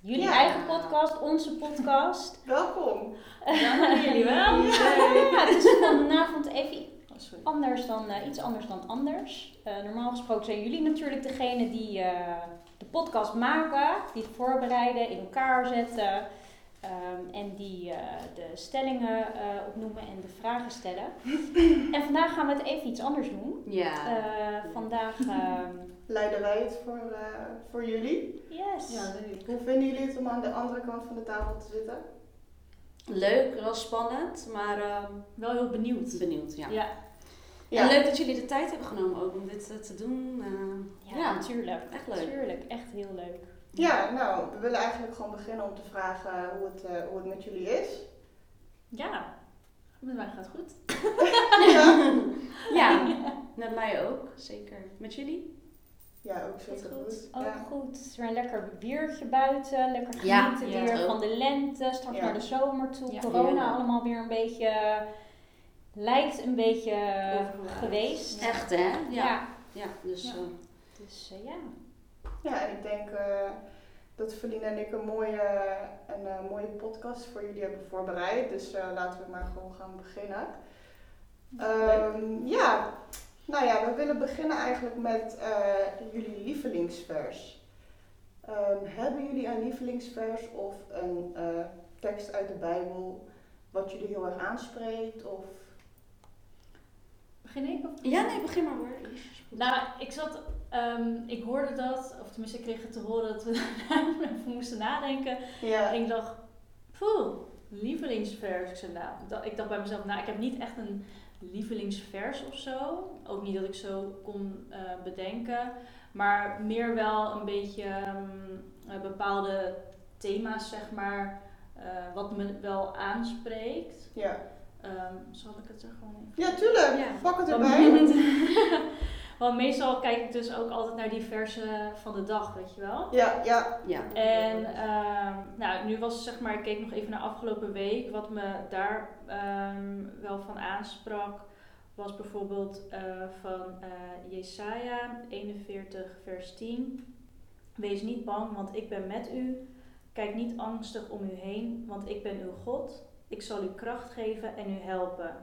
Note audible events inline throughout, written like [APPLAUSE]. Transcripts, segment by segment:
Jullie Ja. eigen podcast, onze podcast. Welkom. Ja, jullie wel. Ja, het is vanavond even Oh, anders dan, eh, iets anders dan anders. Eh, normaal gesproken zijn jullie natuurlijk degene die eh, de podcast maken, die het voorbereiden, in elkaar zetten. ehm, en die eh, de stellingen eh, opnoemen en de vragen stellen. [LAUGHS] en vandaag gaan we het even iets anders doen. Ja. Eh, vandaag, ehm, Leiden wij het voor, eh, voor jullie. yes. ja, leuk. Hoe vinden jullie het om aan de andere kant van de tafel te zitten? Leuk, wel spannend, maar ehm, Wel heel benieuwd. benieuwd, ja. Ja. Ja. En leuk dat jullie de tijd hebben genomen ook om dit eh, te doen. eh, Ja, Ja, natuurlijk. echt leuk. Natuurlijk, echt heel leuk. Ja, nou, we willen eigenlijk gewoon beginnen om te vragen hoe het, eh, hoe het met jullie is. Ja. Met mij gaat het goed. [LAUGHS] ja. [LAUGHS] ja, [LAUGHS] met mij ook, zeker. Met jullie? Ja, ook zeker Goed. goed. Ook Ja. goed. Het is weer een lekker biertje buiten. Lekker genieten ja, weer van de lente. Straks Ja. naar de zomer toe. Ja. Corona allemaal weer een beetje... Lijkt een beetje Overgewaaid. geweest. Echt, hè? Ja. Ja. Ja, dus Ja. eh, Dus eh, ja. Ja, en ik denk eh, dat Feline en ik een mooie, een, eh, mooie podcast voor jullie hebben voorbereid. Dus eh, laten we maar gewoon gaan beginnen. Ehm, ja, nou ja, we willen beginnen eigenlijk met eh, jullie lievelingsvers. Ehm, hebben jullie een lievelingsvers of een eh, tekst uit de Bijbel wat jullie heel erg aanspreekt? Of... Begin ik? Of? ja, nee, begin maar hoor. Nou, ik zat, ehm, ik hoorde dat, of tenminste ik kreeg het te horen dat we [LAUGHS] even moesten nadenken. Ja, En ik dacht, poeh, lievelingsvers. Ik, zei, nou, dat- ik dacht bij mezelf, nou ik heb niet echt een lievelingsvers of zo. Ook niet dat ik zo kon eh, bedenken. Maar meer wel een beetje ehm, eh, bepaalde thema's, zeg maar, eh, wat me wel aanspreekt. ja. Ehm, zal ik het er gewoon even ja tuurlijk. Ja. Pak het erbij. [LAUGHS] Want meestal kijk ik dus ook altijd naar die versen van de dag, weet je wel. Ja, ja. Ja. En ehm, nou, nu was zeg maar, ik keek nog even naar afgelopen week. Wat me daar ehm, wel van aansprak, was bijvoorbeeld eh, van eh Jesaja 41 vers 10. Wees niet bang, want ik ben met u. Kijk niet angstig om u heen, want ik ben uw God. Ik zal u kracht geven en u helpen.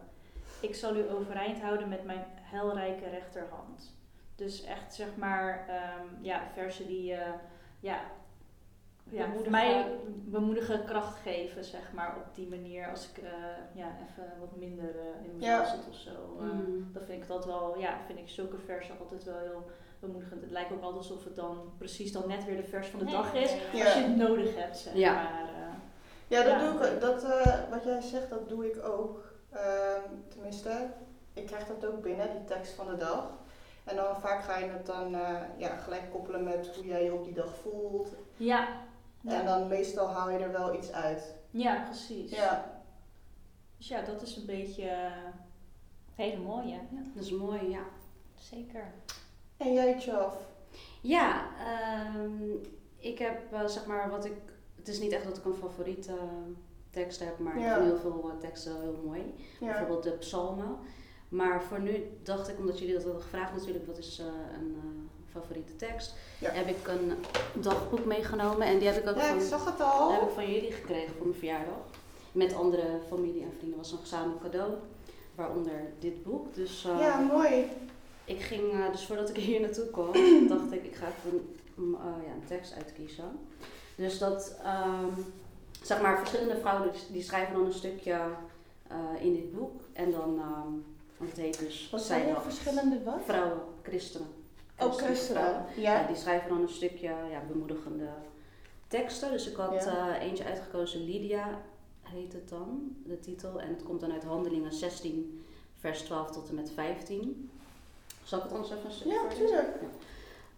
Ik zal u overeind houden met mijn heilrijke rechterhand. Dus echt zeg maar, ehm, ja, versen die eh, ja, ja, Bemoedigen. mij bemoedigen kracht geven, zeg maar, op die manier. Als ik eh, ja, even wat minder eh, in mijn Ja. zit of zo. eh, Mm. dan vind ik dat wel, ja, vind ik zulke versen altijd wel heel bemoedigend. Het lijkt ook altijd alsof het dan precies dan net weer de vers van de Nee, dag is. Ja. Als je het nodig hebt, zeg Ja. maar. eh. Ja, dat Ja. doe ik. Dat, eh, wat jij zegt, dat doe ik ook. Ehm, tenminste, ik krijg dat ook binnen, die tekst van de dag. En dan vaak ga je het dan eh, ja, gelijk koppelen met hoe jij je op die dag voelt. ja. En dan meestal haal je er wel iets uit. ja, precies. Ja, Dus ja, dat is een beetje... eh, Hele mooie. Ja, Dat is mooi, ja. zeker. en jij, Tjaf? Ja, ehm, ik heb eh, zeg maar wat ik. Het is niet echt dat ik een favoriete tekst heb, maar ik Ja. vind heel veel teksten heel mooi. Ja. Bijvoorbeeld de psalmen. Maar voor nu dacht ik, omdat jullie dat hadden gevraagd natuurlijk, wat is eh, een eh, favoriete tekst, Ja. heb ik een dagboek meegenomen en die heb ik ook Ja, ik van, zag het heb ik al. van jullie gekregen voor mijn verjaardag. Met andere familie en vrienden was een gezamenlijk cadeau, waaronder dit boek. Dus eh, Ja, mooi. ik ging, dus voordat ik hier naartoe kwam, [CLEARS THROAT] dacht ik, ik ga even ja, een tekst uitkiezen. Dus dat, ehm, zeg maar, verschillende vrouwen die, schrijven dan een stukje in dit boek. En dan, ehm, want het heet dus Wat Zij zijn er verschillende wat? Vrouwen, christenen. Oh, vrouwen. christenen. Ja, Ja. die schrijven dan een stukje ja, bemoedigende teksten. Dus ik had Ja. eh, eentje uitgekozen, Lydia heet het dan, de titel. En het komt dan uit Handelingen 16, vers 12 tot en met 15. Zal ik het anders even een stukje Ja, tuurlijk.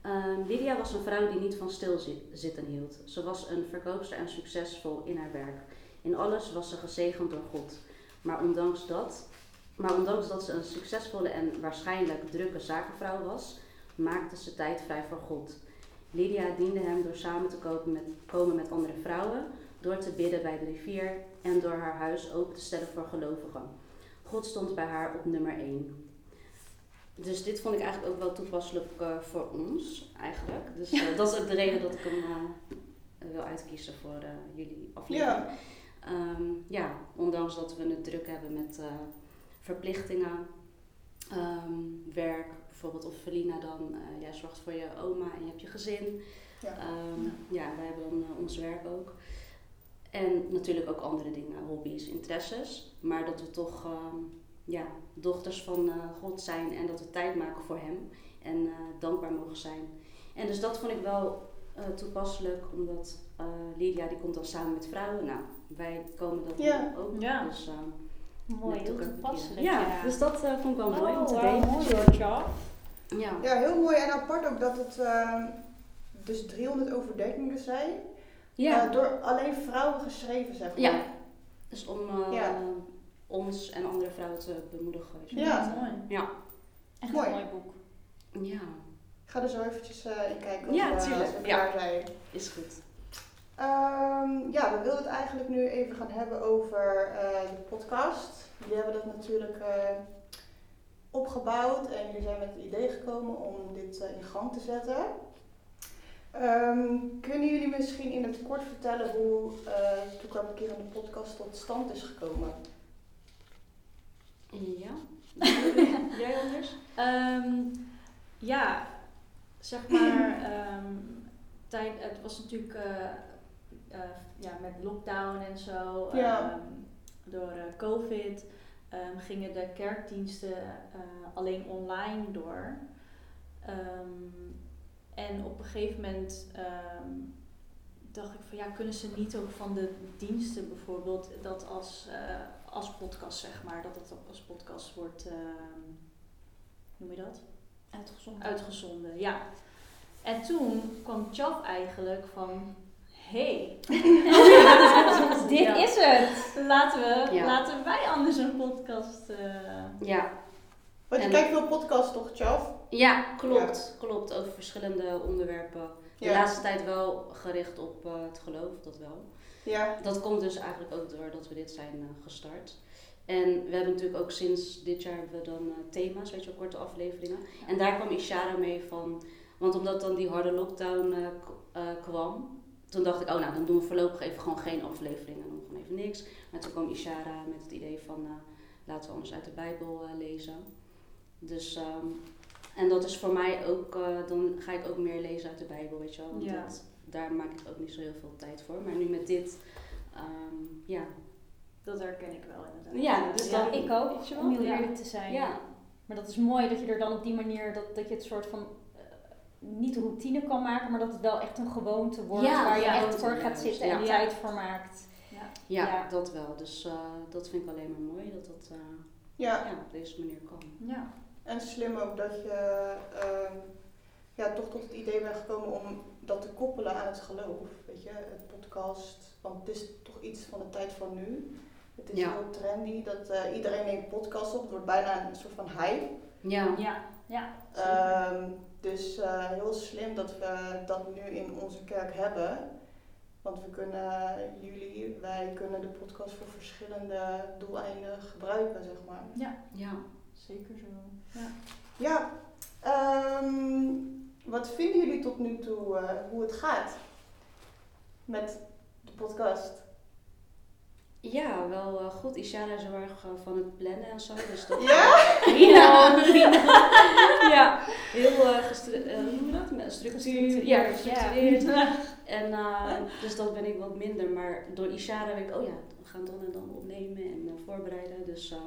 Ehm, Lydia was een vrouw die niet van stilzitten hield. Ze was een verkoopster en succesvol in haar werk. In alles was ze gezegend door God. Maar ondanks dat, maar ondanks dat ze een succesvolle en waarschijnlijk drukke zakenvrouw was, maakte ze tijd vrij voor God. Lydia diende hem door samen te met, komen met andere vrouwen, door te bidden bij de rivier en door haar huis open te stellen voor gelovigen. God stond bij haar op nummer 1. dus dit vond ik eigenlijk ook wel toepasselijk eh, voor ons, eigenlijk. Dus eh, dat is ook de reden dat ik hem eh, wil uitkiezen voor jullie aflevering. Ja. Ehm, ja, ondanks dat we het druk hebben met verplichtingen, ehm, werk, bijvoorbeeld of Felina dan, eh, jij zorgt voor je oma en je hebt je gezin. Ja. Ehm, ja, wij hebben dan eh, ons werk ook. En natuurlijk ook andere dingen, hobby's, interesses. Maar dat we toch ehm, ja, dochters van eh, God zijn en dat we tijd maken voor Hem en eh, dankbaar mogen zijn. En dus dat vond ik wel eh, toepasselijk, omdat eh, Lydia die komt dan samen met vrouwen. Nou, wij komen dat Ja. ook. Ja. Dus, ehm, Mooi, heel toepasselijk. keer. Ja, dus dat eh, vond ik wel mooi om te oh, delen. mooi hoor. Ja. Ja, heel mooi en apart ook dat het ehm, dus 300 overdenkingen zijn. Ja. Eh, door alleen vrouwen geschreven, zeg maar. Ja. Dus om eh, Ja. ons en andere vrouwen te bemoedigen. wel. Ja. mooi. Echt Mooi. een mooi boek. Ja, Ik ga er zo eventjes eh, in kijken Ja, of, eh, tuurlijk. als we Ja. klaar zijn. is goed. Ehm, ja, we wilden het eigenlijk nu even gaan hebben over eh, de podcast. Jullie hebben dat natuurlijk eh, opgebouwd en jullie zijn met het idee gekomen om dit eh, in gang te zetten. Ehm, kunnen jullie misschien in het kort vertellen hoe uh, in de podcast tot stand is gekomen? Ja. [LAUGHS] Jij anders? Ehm, ja, zeg maar, [CLEARS THROAT] ehm, tijd, het was natuurlijk eh, ja, met lockdown en zo, Ja. ehm, door eh, COVID, ehm, gingen de kerkdiensten eh, alleen online door. Ehm, en op een gegeven moment dacht ik van ja, kunnen ze niet ook van de diensten bijvoorbeeld dat als, als podcast zeg maar, dat het als podcast wordt, noem je dat? Uitgezonden. Uitgezonden, ja. En toen kwam Chaf eigenlijk van, hey, [LAUGHS] Dit Ja. is het. laten, we, Ja. laten wij anders een podcast... eh, Ja. Want je En- kijkt veel podcasts toch, Tjaf? Ja, klopt. Klopt, over verschillende onderwerpen. De Ja. laatste tijd wel gericht op eh, het geloof, dat wel. Ja. Dat komt dus eigenlijk ook doordat we dit zijn eh, gestart. En we hebben natuurlijk ook sinds dit jaar hebben we dan thema's, weet je wel, korte afleveringen. En daar kwam Ishara mee van, want omdat dan die harde lockdown kwam, toen dacht ik, oh nou, dan doen we voorlopig even gewoon geen afleveringen, dan doen we gewoon even niks. Maar toen kwam Ishara met het idee van, eh, laten we anders uit de Bijbel eh, lezen. Dus, ehm, en dat is voor mij ook, eh, dan ga ik ook meer lezen uit de Bijbel, weet je wel. Want Ja. dat, daar maak ik ook niet zo heel veel tijd voor. Maar nu met dit, ehm, ja. Dat herken ik wel inderdaad. Ja, dus dan- ik ook, Weet je wel? om heel eerlijk te zijn. Ja, Maar dat is mooi dat je er dan op die manier, dat, dat je het soort van, niet routine kan maken, maar dat het wel echt een gewoonte wordt Ja, waar je ja, echt voor gaat zitten ja. en tijd voor maakt. Ja. ja, Ja. dat wel. Dus eh, dat vind ik alleen maar mooi dat dat eh, Ja. ja, op deze manier kan. Ja. En slim ook dat je ehm, ja, toch tot het idee bent gekomen om dat te koppelen aan het geloof. Weet je, het podcast. Want het is toch iets van de tijd van nu. Het is Ja. heel trendy dat eh, iedereen neemt podcast op. Het wordt bijna een soort van hype. Ja, Ja. Ja. Ehm, dus eh, heel slim dat we dat nu in onze kerk hebben. Want we kunnen, jullie, wij kunnen de podcast voor verschillende doeleinden gebruiken, zeg maar. ja. Zeker zo. Ja, ehm, wat vinden jullie tot nu toe eh, hoe het gaat met de podcast? Ja, wel eh, goed. Ishara is heel erg eh, van het plannen en zo. Dus dat, Ja? Ja, [LAUGHS] ja. heel uh, uh, Gestructureerd. Ja, gestructureerd. En uh, dus dat ben ik wat minder. Maar door Ishara weet ik, oh ja, we gaan dan en dan opnemen en uh, voorbereiden. Dus uh,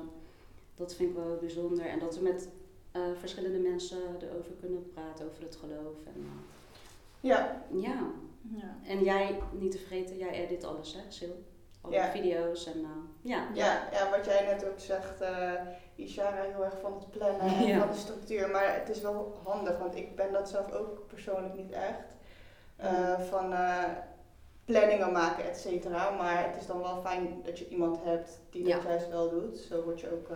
dat vind ik wel bijzonder. En dat we met uh, verschillende mensen erover kunnen praten, over het geloof. En, uh, ja. ja. ja. En jij, niet te vergeten, jij edit alles, hè, Sil? Alle Ja. video's en uh, ja. Ja, ja, wat jij net ook zegt, uh, Ishara heel erg van het plannen en [LAUGHS] Ja. van de structuur. Maar het is wel handig, want ik ben dat zelf ook persoonlijk niet echt. Uh, van uh, planningen maken, et cetera. Maar het is dan wel fijn dat je iemand hebt die dat juist wel doet. Zo word je ook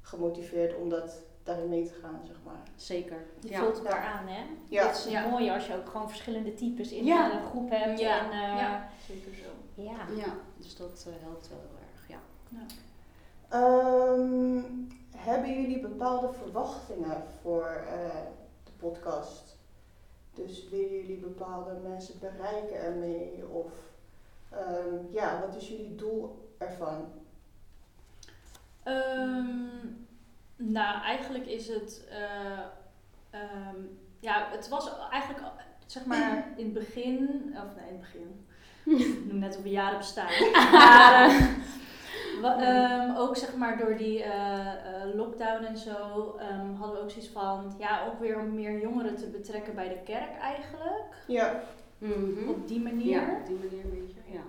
gemotiveerd om dat daarin mee te gaan, zeg maar. Zeker. Je ja. vult elkaar aan, hè? Ja. Dat is Ja. mooi als je ook gewoon verschillende types in Ja. een groep hebt. Ja. En, eh, Ja. Zeker zo. ja. Ja, dus dat uh, helpt wel heel erg, ja. Um, hebben jullie bepaalde verwachtingen voor eh, de podcast? Dus willen jullie bepaalde mensen bereiken ermee? Of ehm, ja, wat is jullie doel ervan? Ehm, nou, eigenlijk is het. eh, ehm, ja, het was eigenlijk zeg maar in het begin. Of nee, in het begin. Ik noem net of we jaren bestaan. [LAUGHS] Maar, eh, wa- ehm, ook zeg maar door die eh, eh, lockdown en zo ehm, hadden we ook zoiets van. Ja, ook weer om meer jongeren te betrekken bij de kerk eigenlijk. Ja, Mhm. Op die manier. Ja, op die manier een beetje, ja.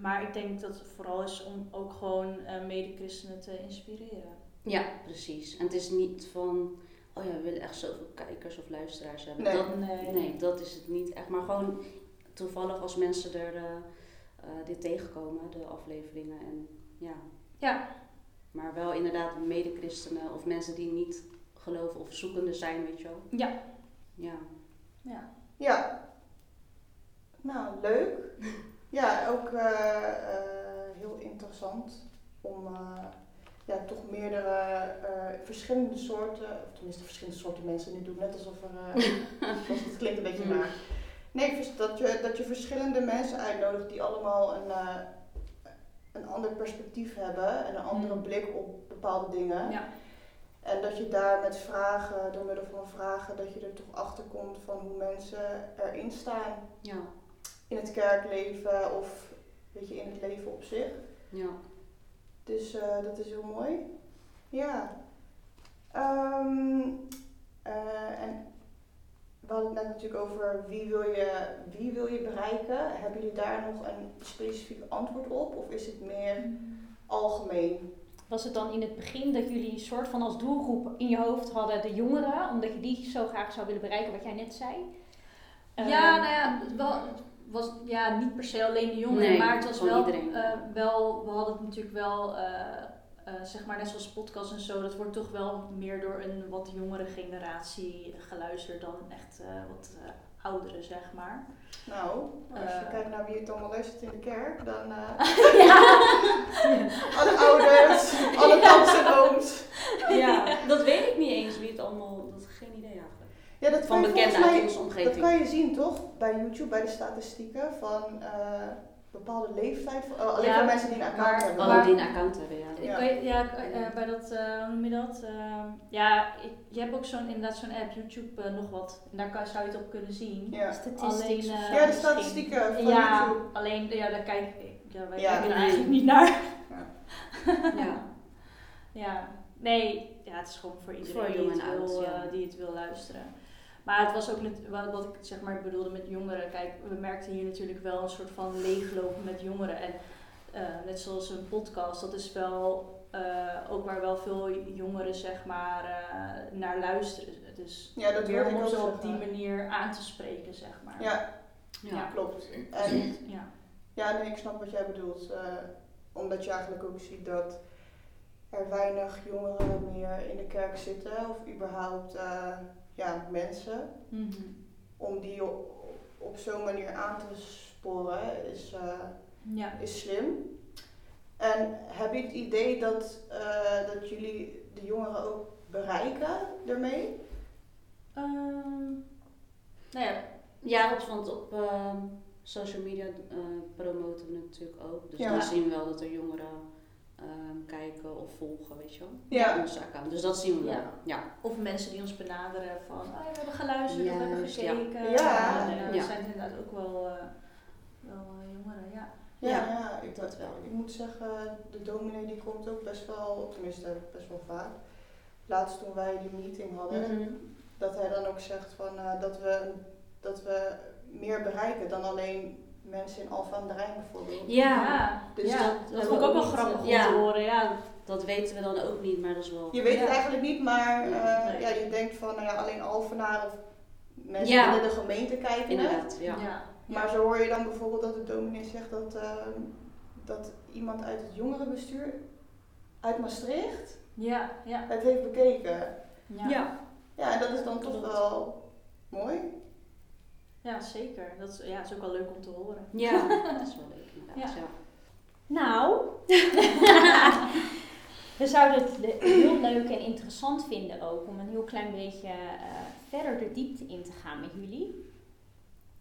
Maar ik denk dat het vooral is om ook gewoon eh mede-christenen te inspireren. Ja, precies. En het is niet van, oh ja, we willen echt zoveel kijkers of luisteraars hebben. Nee. Dat, Nee. nee, dat is het niet echt. Maar gewoon toevallig als mensen er eh, eh, dit tegenkomen, de afleveringen. En ja. Ja. Maar wel inderdaad mede-christenen of mensen die niet geloven of zoekende zijn, weet je wel. Ja. Ja. Ja. ja. Nou, leuk. Ja, ook eh, eh, heel interessant om eh, ja, toch meerdere verschillende soorten, of tenminste verschillende soorten mensen, nu doe ik net alsof er, [LAUGHS] alsof het klinkt een beetje Mm. naar. Nee, vers- dat je, dat je verschillende mensen uitnodigt die allemaal een, een ander perspectief hebben en een andere Mm. blik op bepaalde dingen. Ja. En dat je daar met vragen, door middel van vragen, dat je er toch achter komt van hoe mensen erin staan Ja. In het kerkleven of weet je, in het leven op zich. Ja. Dus eh, dat is heel mooi. Ja. Ehm, eh, en we hadden het net natuurlijk over wie wil, je, wie wil je bereiken. Hebben jullie daar nog een specifiek antwoord op? Of is het meer algemeen? Was het dan in het begin dat jullie een soort van als doelgroep in je hoofd hadden de jongeren, omdat je die zo graag zou willen bereiken, wat jij net zei? Ja, Ehm, nou ja, het wel, was ja, niet per se alleen de jongeren, Nee, maar het was wel, eh, wel, we hadden het natuurlijk wel, eh, eh, zeg maar net zoals podcast en zo, dat wordt toch wel meer door een wat jongere generatie geluisterd dan echt eh, wat eh, ouderen, zeg maar. Nou, als je kijkt naar wie het allemaal luistert in de kerk, dan eh, [LAUGHS] ja. [LAUGHS] alle ouders, alle tantes en ooms. ja, dat weet ik niet eens wie het allemaal, dat geen idee eigenlijk. Ja, dat Van uit onze Dat kan je zien toch? Bij YouTube, bij de statistieken van eh, bepaalde leeftijd. van- oh, alleen Ja, voor mensen die een account maar- hebben. Oh, Maar- die een account hebben, ja. Ja. Kan je, ja, eh, bij dat, eh, hoe noem je dat? Ehm, ja, ik- je hebt ook zo'n, inderdaad zo'n app, YouTube nog wat. En daar kan, zou je het op kunnen zien. Ja. Alleen, ja, de statistieken van ja, YouTube. alleen, ja, daar kijk ik, ja, wij Ja, kijken er eigenlijk niet naar. [LAUGHS] ja. Ja, nee, ja, het is gewoon voor iedereen Voor die, jong het en oud, wil, ja. die het wil luisteren. Maar het was ook net, wat, ik zeg maar bedoelde met jongeren. Kijk, we merkten hier natuurlijk wel een soort van leeglopen met jongeren. En eh, net zoals een podcast, dat is wel eh, ook waar wel veel jongeren zeg maar eh, naar luisteren. Dus Ja, dat weer om ze op die manier aan te spreken, zeg maar. Ja, Ja. klopt. En ja. ja, nee, ik snap wat jij bedoelt. eh, omdat je eigenlijk ook ziet dat er weinig jongeren meer in de kerk zitten. Of überhaupt eh, ja, mensen. Mhm. Om die op, op zo'n manier aan te sporen is... eh, ja. is slim. En heb je het idee dat, eh, dat jullie de jongeren ook bereiken daarmee? Ehm, nou ja, want op ehm, social media eh, promoten we natuurlijk ook. Dus Ja. dan zien we wel dat er jongeren ehm, kijken of volgen, weet je wel. Ja. Onze account. Dus dat zien we wel. Ja. Ja. Of mensen die ons benaderen van, oh, we hebben geluisterd, of we hebben gekeken. Ja. En, Ja. Dat zijn inderdaad ook wel, eh, wel eh, jongeren, ja. Ja, Ja, ja, ik, dat wel. ik moet zeggen, de dominee die komt ook best wel, tenminste best wel vaak. Laatst toen wij die meeting hadden, Mhm. dat hij dan ook zegt van, eh, dat, we, dat we meer bereiken dan alleen mensen in Alphen aan de Rijn bijvoorbeeld. Ja. Dus ja, dat- dat, dat vond ik ook wel grappig om ja. te horen, ja. Dat weten we dan ook niet, maar dat is wel... Je weet het eigenlijk niet, maar eh, Nee. ja, je denkt van nou ja, alleen Alphenaar of mensen Ja. binnen de gemeente kijken. Inderdaad, ja. ja. Maar zo hoor je dan bijvoorbeeld dat de dominee zegt dat, ehm, dat iemand uit het jongerenbestuur uit Maastricht Ja, ja. het heeft bekeken. Ja. Ja. Ja, en dat is dan toch wel mooi. Ja, zeker. Dat is, ja, is ook wel leuk om te horen. Ja, [LAUGHS] dat is wel leuk inderdaad. Ja. Ja. Nou, [LAUGHS] we zouden het heel leuk en interessant vinden ook om een heel klein beetje eh, verder de diepte in te gaan met jullie.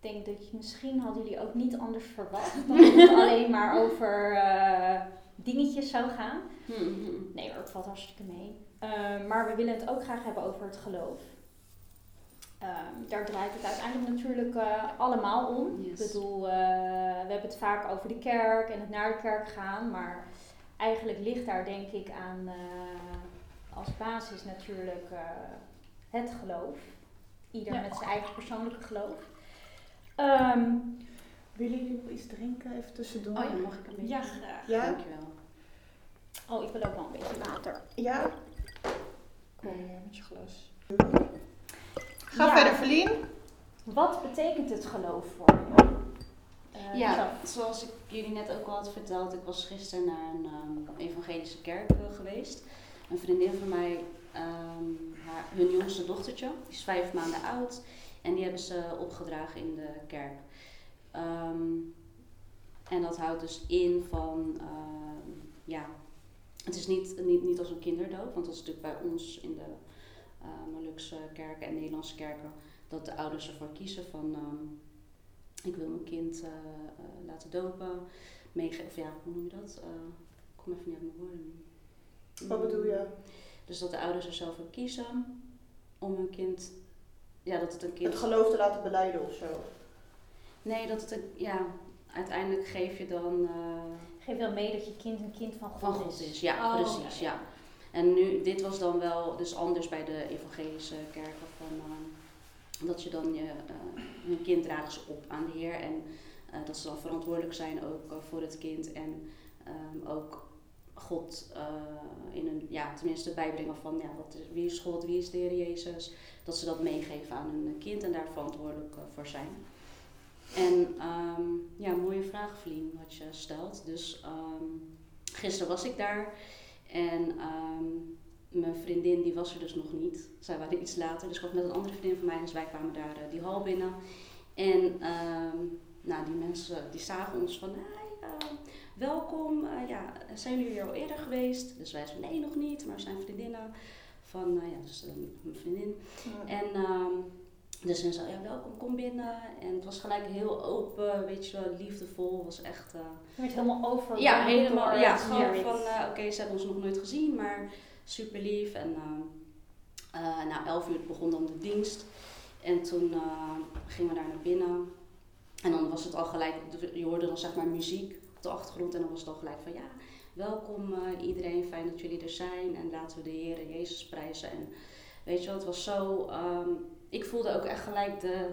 Ik denk dat je, misschien hadden jullie ook niet anders verwacht dan dat het [LAUGHS] alleen maar over eh, dingetjes zou gaan. Hm, hm. Nee hoor, het valt hartstikke mee. Ehm, maar we willen het ook graag hebben over het geloof. Ehm, daar draait het uiteindelijk natuurlijk eh, allemaal om. Yes. Ik bedoel, eh, we hebben het vaak over de kerk en het naar de kerk gaan. Maar eigenlijk ligt daar denk ik aan eh, als basis natuurlijk eh, het geloof. Ieder Ja. met zijn eigen persoonlijke geloof. Ehm, Willen jullie nog iets drinken even tussendoor? Oh ja, mag ik een beetje? Ja, graag. Ja? Dankjewel. oh, ik wil ook wel een beetje water. Ja? Kom hier met je glas. Ga Ja. verder, Verlien. Wat betekent het geloof voor je? Eh, Ja, zo. zoals ik jullie net ook al had verteld, ik was gisteren naar een ehm, evangelische kerk eh, geweest. Een vriendin van mij, ehm, haar, hun jongste dochtertje, die is vijf maanden oud. En die hebben ze opgedragen in de kerk. Ehm, en dat houdt dus in van, ehm, ja, het is niet, niet, niet als een kinderdoop, want dat is natuurlijk bij ons in de Molukse kerken en Nederlandse kerken, dat de ouders ervoor kiezen van, ehm, ik wil mijn kind eh, eh, laten dopen, meegeven, of ja, hoe noem je dat? Eh, ik kom even niet uit mijn woorden. Wat bedoel je? Dus dat de ouders er zelf voor kiezen om hun kind, ja, dat het een kind Het geloof te laten beleiden of zo. Nee, dat het een, ja, uiteindelijk geef je dan eh, Geef wel mee dat je kind een kind van God, van God is. is. Ja, Oh, precies, ja. En nu, dit was dan wel dus anders bij de evangelische kerken van eh, dat je dan je, eh hun kind dragen ze op aan de Heer en eh, dat ze dan verantwoordelijk zijn ook eh, voor het kind en ehm, ook God eh, in een, ja, tenminste bijbrengen van ja, wat wie is God, wie is de Heer Jezus, dat ze dat meegeven aan hun kind en daar verantwoordelijk eh, voor zijn. En ehm, ja, mooie vraag, Vlien, wat je stelt. Dus ehm, gisteren was ik daar en ehm, mijn vriendin die was er dus nog niet. Zij waren iets later, dus ik was met een andere vriendin van mij, dus wij kwamen daar eh, die hal binnen. En ehm, nou, die mensen die zagen ons van, hey, eh, welkom, eh, ja, zijn jullie hier al eerder geweest? Dus wij zeiden, nee, nog niet, maar we zijn vriendinnen van, eh, ja, dus mijn vriendin. En ehm, dus ze zei, ja, welkom, kom binnen. En het was gelijk heel open, weet je wel, liefdevol. Was echt... eh, Je werd helemaal over. ja, helemaal. door Ja, gewoon van, eh, oké, ze hebben ons nog nooit gezien, maar super lief. En eh na elf uur begon dan de dienst. En toen gingen we daar naar binnen. En dan was het al gelijk, je hoorde dan zeg maar muziek op de achtergrond. En dan was het al gelijk van, ja, welkom iedereen, fijn dat jullie er zijn. En laten we de Heer Jezus prijzen. En weet je wel, het was zo... ehm, ik voelde ook echt gelijk de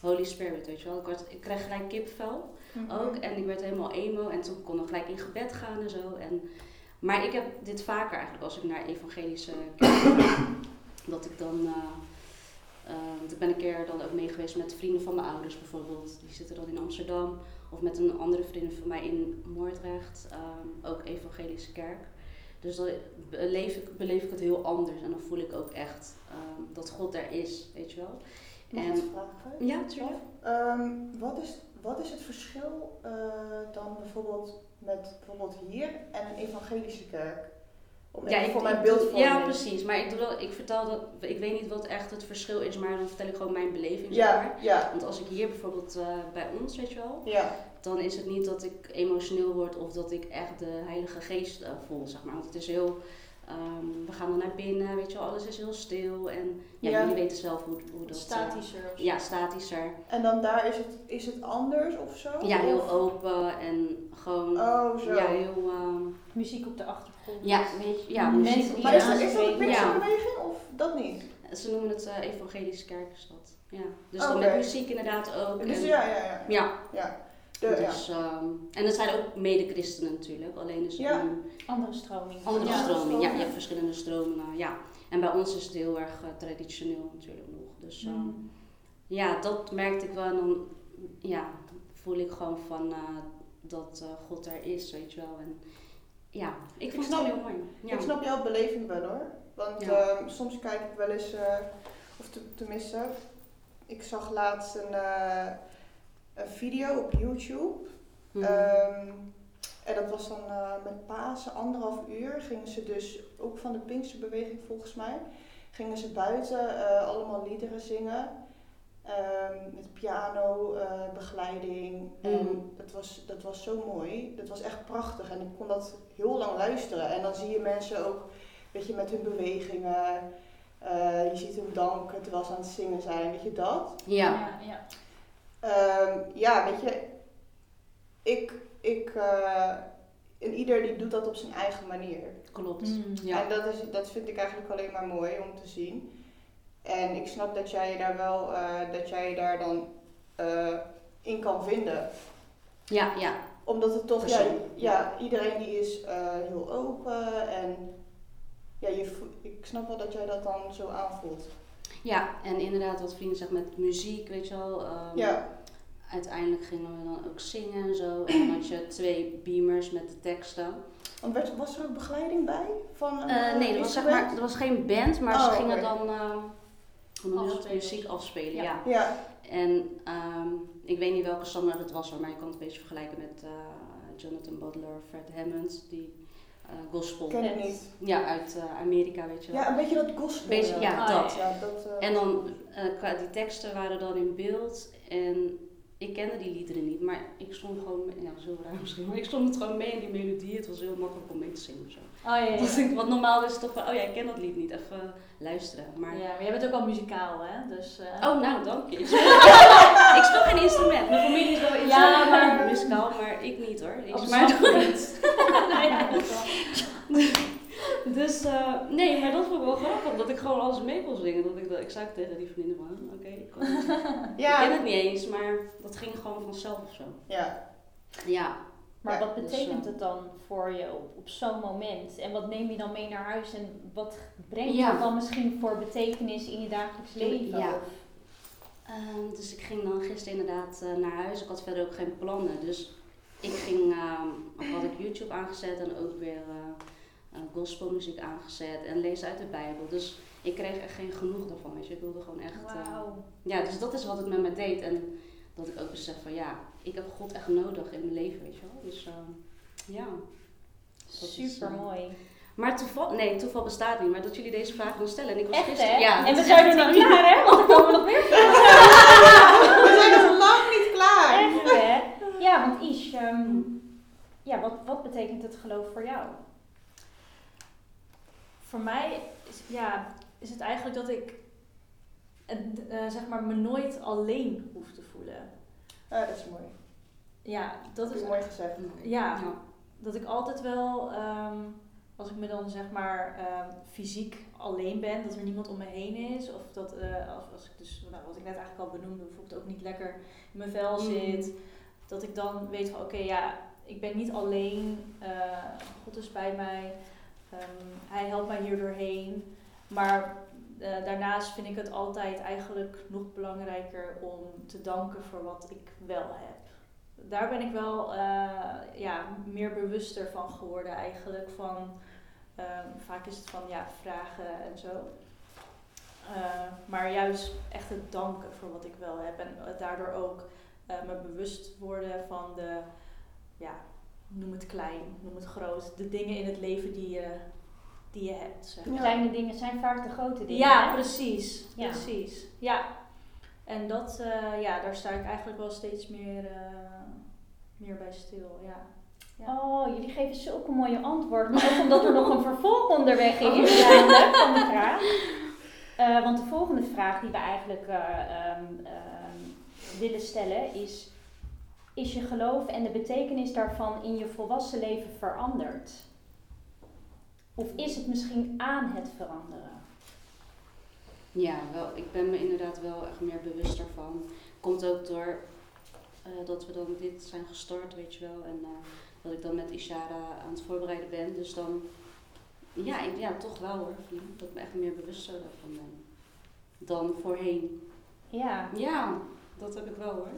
Holy Spirit, weet je wel. Ik, werd, ik kreeg gelijk kipvel Mhm. ook. En ik werd helemaal emo. En toen kon ik gelijk in gebed gaan en zo. En, maar ik heb dit vaker eigenlijk als ik naar evangelische dat ik dan... eh, eh, want ik ben een keer dan ook mee geweest met vrienden van mijn ouders bijvoorbeeld. Die zitten dan in Amsterdam. Of met een andere vriendin van mij in Moordrecht. ehm, ook evangelische kerk. Dus dan beleef ik, beleef ik het heel anders. En dan voel ik ook echt ehm, dat God er is, weet je wel. Mag En- vragen? Ja, natuurlijk. Ehm, wat, is, wat is het verschil eh, dan bijvoorbeeld met bijvoorbeeld hier en een evangelische kerk? Om even voor mijn beeld van Ja, precies. Maar ik, bedoel, ik vertel dat, ik weet niet wat echt het verschil is, maar dan vertel ik gewoon mijn beleving. zeg maar. Ja, ja, Want als ik hier bijvoorbeeld eh, bij ons, weet je wel, ja. dan is het niet dat ik emotioneel word of dat ik echt de Heilige Geest eh, voel, zeg maar. Want het is heel, ehm, we gaan dan naar binnen, weet je wel, alles is heel stil. En ja, Ja. jullie weten zelf hoe, hoe dat... eh, Statischer. of zo. ja, statischer. En dan daar is het, is het anders of zo? Ja, heel Of- open en gewoon... Oh, zo. Ja, heel... ehm, Muziek op de achtergrond. Ja, weet je, ja, Mensen muziek. die Maar is dat, is dat een. Pinksterbeweging of dat niet? Ze noemen het eh, evangelische kerk is dat. Ja. Dus dan met muziek inderdaad ook. Dus en- ja, ja, ja. ja. ja. De, ja. Dus, ehm, en dat zijn ook mede-christenen natuurlijk. Alleen is Ja. een Andere stroming. andere Ja. stroming. Ja, je hebt verschillende stromingen. Ja. En bij ons is het heel erg eh, traditioneel natuurlijk nog. Dus ehm, Mm. ja, dat merkte ik wel. En dan ja, voel ik gewoon van eh, dat eh, God er is, weet je wel. En ja, ik vond het snap- wel heel mooi. Ja. Ik snap jouw beleving wel hoor. Want Ja. ehm, soms kijk ik wel eens, eh, of te- tenminste, ik zag laatst een, eh, een video op YouTube. Mhm. Ehm, En dat was dan eh, met Pasen, anderhalf uur, gingen ze dus, ook van de Pinksterbeweging volgens mij, gingen ze buiten allemaal liederen zingen. Ehm, met piano, eh, begeleiding. En Mm. dat was, dat was zo mooi. Dat was echt prachtig. En ik kon dat heel lang luisteren. En dan zie je mensen ook, weet je, met hun bewegingen. Eh, je ziet hun danken terwijl ze aan het zingen zijn, weet je dat? Ja. ja, ja. Ehm, ja, weet je, ik, ik, eh, en ieder die doet dat op zijn eigen manier. Klopt. Mm. Ja. En dat, is, dat vind ik eigenlijk alleen maar mooi om te zien. En ik snap dat jij je daar wel, eh, dat jij je daar dan eh, in kan vinden. Ja, ja. Omdat het toch, ja, ja, iedereen die is eh, heel open en ja, je, ik snap wel dat jij dat dan zo aanvoelt. Ja, en inderdaad wat vrienden zeggen met muziek, weet je wel. ehm, Ja, Uiteindelijk gingen we dan ook zingen en zo. En dan had je twee beamers met de teksten. want werd- was er ook begeleiding bij? Van een, nee, er was, zeg maar, er was geen band, maar ze Oh, gingen dan ehm, Afspelen. muziek afspelen. Ja. Ja. Ja, En ehm, ik weet niet welke standaard het was, hoor, maar je kan het een beetje vergelijken met eh, Jonathan Butler, Fred Hammond, die eh, gospel. ken ik niet. Ja, uit eh, Amerika, weet je wel. Ja, een beetje dat gospel. Beetje- ja, Ah, dat. Ja, dat eh, En dan, eh, qua- die teksten waren dan in beeld en ik kende die liederen niet, maar ik stond gewoon, mee- ja, zo raar misschien, maar ik stond het gewoon mee in die melodie. Het was heel makkelijk om mee te zingen of zo. Oh ja, ja. Dat ik- Want normaal is het toch van, oh ja, ik ken dat lied niet, even luisteren. Maar, Ja, maar jij bent ook al muzikaal, hè? Dus, eh, oh nou, dank je. [LAUGHS] ik speel geen instrument. Mijn familie is wel Ja, instrument, maar- maar muzikaal, maar ik niet hoor. Ik Op maar zang niet. [LAUGHS] nou ja, dat wel. [LAUGHS] Dus eh, nee, maar dat vond ik wel grappig, dat ik gewoon alles mee kon zingen. Dat ik, dat, ik zei tegen die vriendinnen van, oké, ik, kan het. ik ken ja, het niet eens, maar dat ging gewoon vanzelf of zo. ja. Ja, Maar Ja, wat dus, betekent eh, het dan voor je op, op zo'n moment? En wat neem je dan mee naar huis? En wat brengt Ja. het dan misschien voor betekenis in je dagelijks leven? Ja. Ehm, dus ik ging dan gisteren inderdaad eh, naar huis. Ik had verder ook geen plannen. Dus ik ging, ehm, had ik YouTube aangezet en ook weer eh, gospelmuziek aangezet en lees uit de Bijbel. Dus ik kreeg echt geen genoeg daarvan. Je. Ik wilde gewoon echt. ja, dus dat is wat het met me deed. En dat ik ook besef van ja, ik heb God echt nodig in mijn leven, weet je wel. Dus ehm, ja. Is, Super mooi. Maar toeval, nee, toeval bestaat niet. Maar dat jullie deze vraag gaan stellen. En ik was Echt gisteren, hè? ja, en we zijn er niet klaar hè? Want er komen nog meer [LAUGHS] We zijn nog lang niet klaar. Echt hè? Ja, want Ish, ehm, ja, wat, wat betekent het geloof voor jou? Voor mij is, ja, is het eigenlijk dat ik eh, zeg maar, me nooit alleen hoef te voelen. Ja, dat is mooi. Ja, dat Dat is is mooi gezegd. Ja, Ja. dat ik altijd wel, ehm, als ik me dan zeg maar ehm, fysiek alleen ben, dat er niemand om me heen is. Of dat, eh, als, als ik dus, nou, wat ik net eigenlijk al benoemde, bijvoorbeeld ook niet lekker in mijn vel Mm. zit. Dat ik dan weet van, oké, ja, ik ben niet alleen. eh, God is bij mij. Ehm, hij helpt mij hier doorheen. Maar eh, daarnaast vind ik het altijd eigenlijk nog belangrijker om te danken voor wat ik wel heb daar ben ik wel eh, ja, meer bewuster van geworden eigenlijk. Van, ehm, vaak is het van ja, vragen en zo. Eh, maar juist echt het danken voor wat ik wel heb. En daardoor ook me bewust worden van de, ja, noem het klein, noem het groot. De dingen in het leven die je, die je hebt. Zeg. Ja. kleine dingen zijn vaak de grote dingen. Ja, hè? precies. Ja. Precies. Ja. En dat, eh, ja, daar sta ik eigenlijk wel steeds meer, eh, meer bij stil. Ja. Ja. Oh, jullie geven zulke mooie antwoorden. Maar ook omdat er nog een [LAUGHS] vervolg onderweg is namelijk, van de vraag. Eh, want de volgende vraag die we eigenlijk eh, ehm, ehm, willen stellen is... Is je geloof en de betekenis daarvan in je volwassen leven veranderd? Of is het misschien aan het veranderen? Ja, wel, ik ben me inderdaad wel echt meer bewust ervan. Komt ook door eh, dat we dan dit zijn gestart, weet je wel. En eh, dat ik dan met Ishara aan het voorbereiden ben. Dus dan, ja, ik, ja toch wel hoor. Dat ik me echt meer bewust daarvan ben. Dan voorheen. Ja, Ja, dat heb ik wel hoor.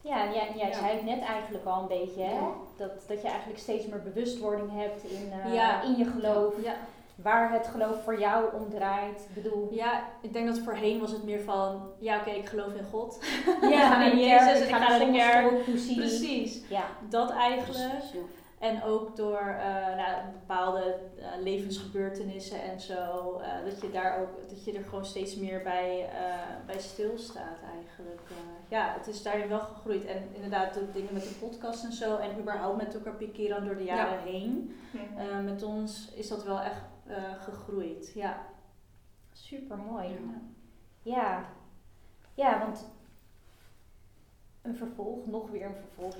Ja en jij, jij Ja. zei het net eigenlijk al een beetje, hè? Ja. Dat, dat je eigenlijk steeds meer bewustwording hebt in, eh, Ja. in je geloof. Ja. Waar het geloof voor jou om draait. Ik bedoel, ja, ik denk dat voorheen was het meer van, ja oké, ik geloof in God. de in Jezus en ik ga naar de kerk. Precies. Ja, Dat eigenlijk. Precies, ja. En ook door eh, nou, bepaalde eh, levensgebeurtenissen en zo. eh, dat je daar ook, dat je er gewoon steeds meer bij, eh, bij stilstaat eigenlijk. Eh, ja, het is daarin wel gegroeid. En inderdaad, de dingen met de podcast en zo. En überhaupt met elkaar pikeren door de jaren heen. Met ons is dat wel echt eh, gegroeid. Ja. Super mooi. Ja. Ja. ja, want een vervolg, nog weer een vervolg.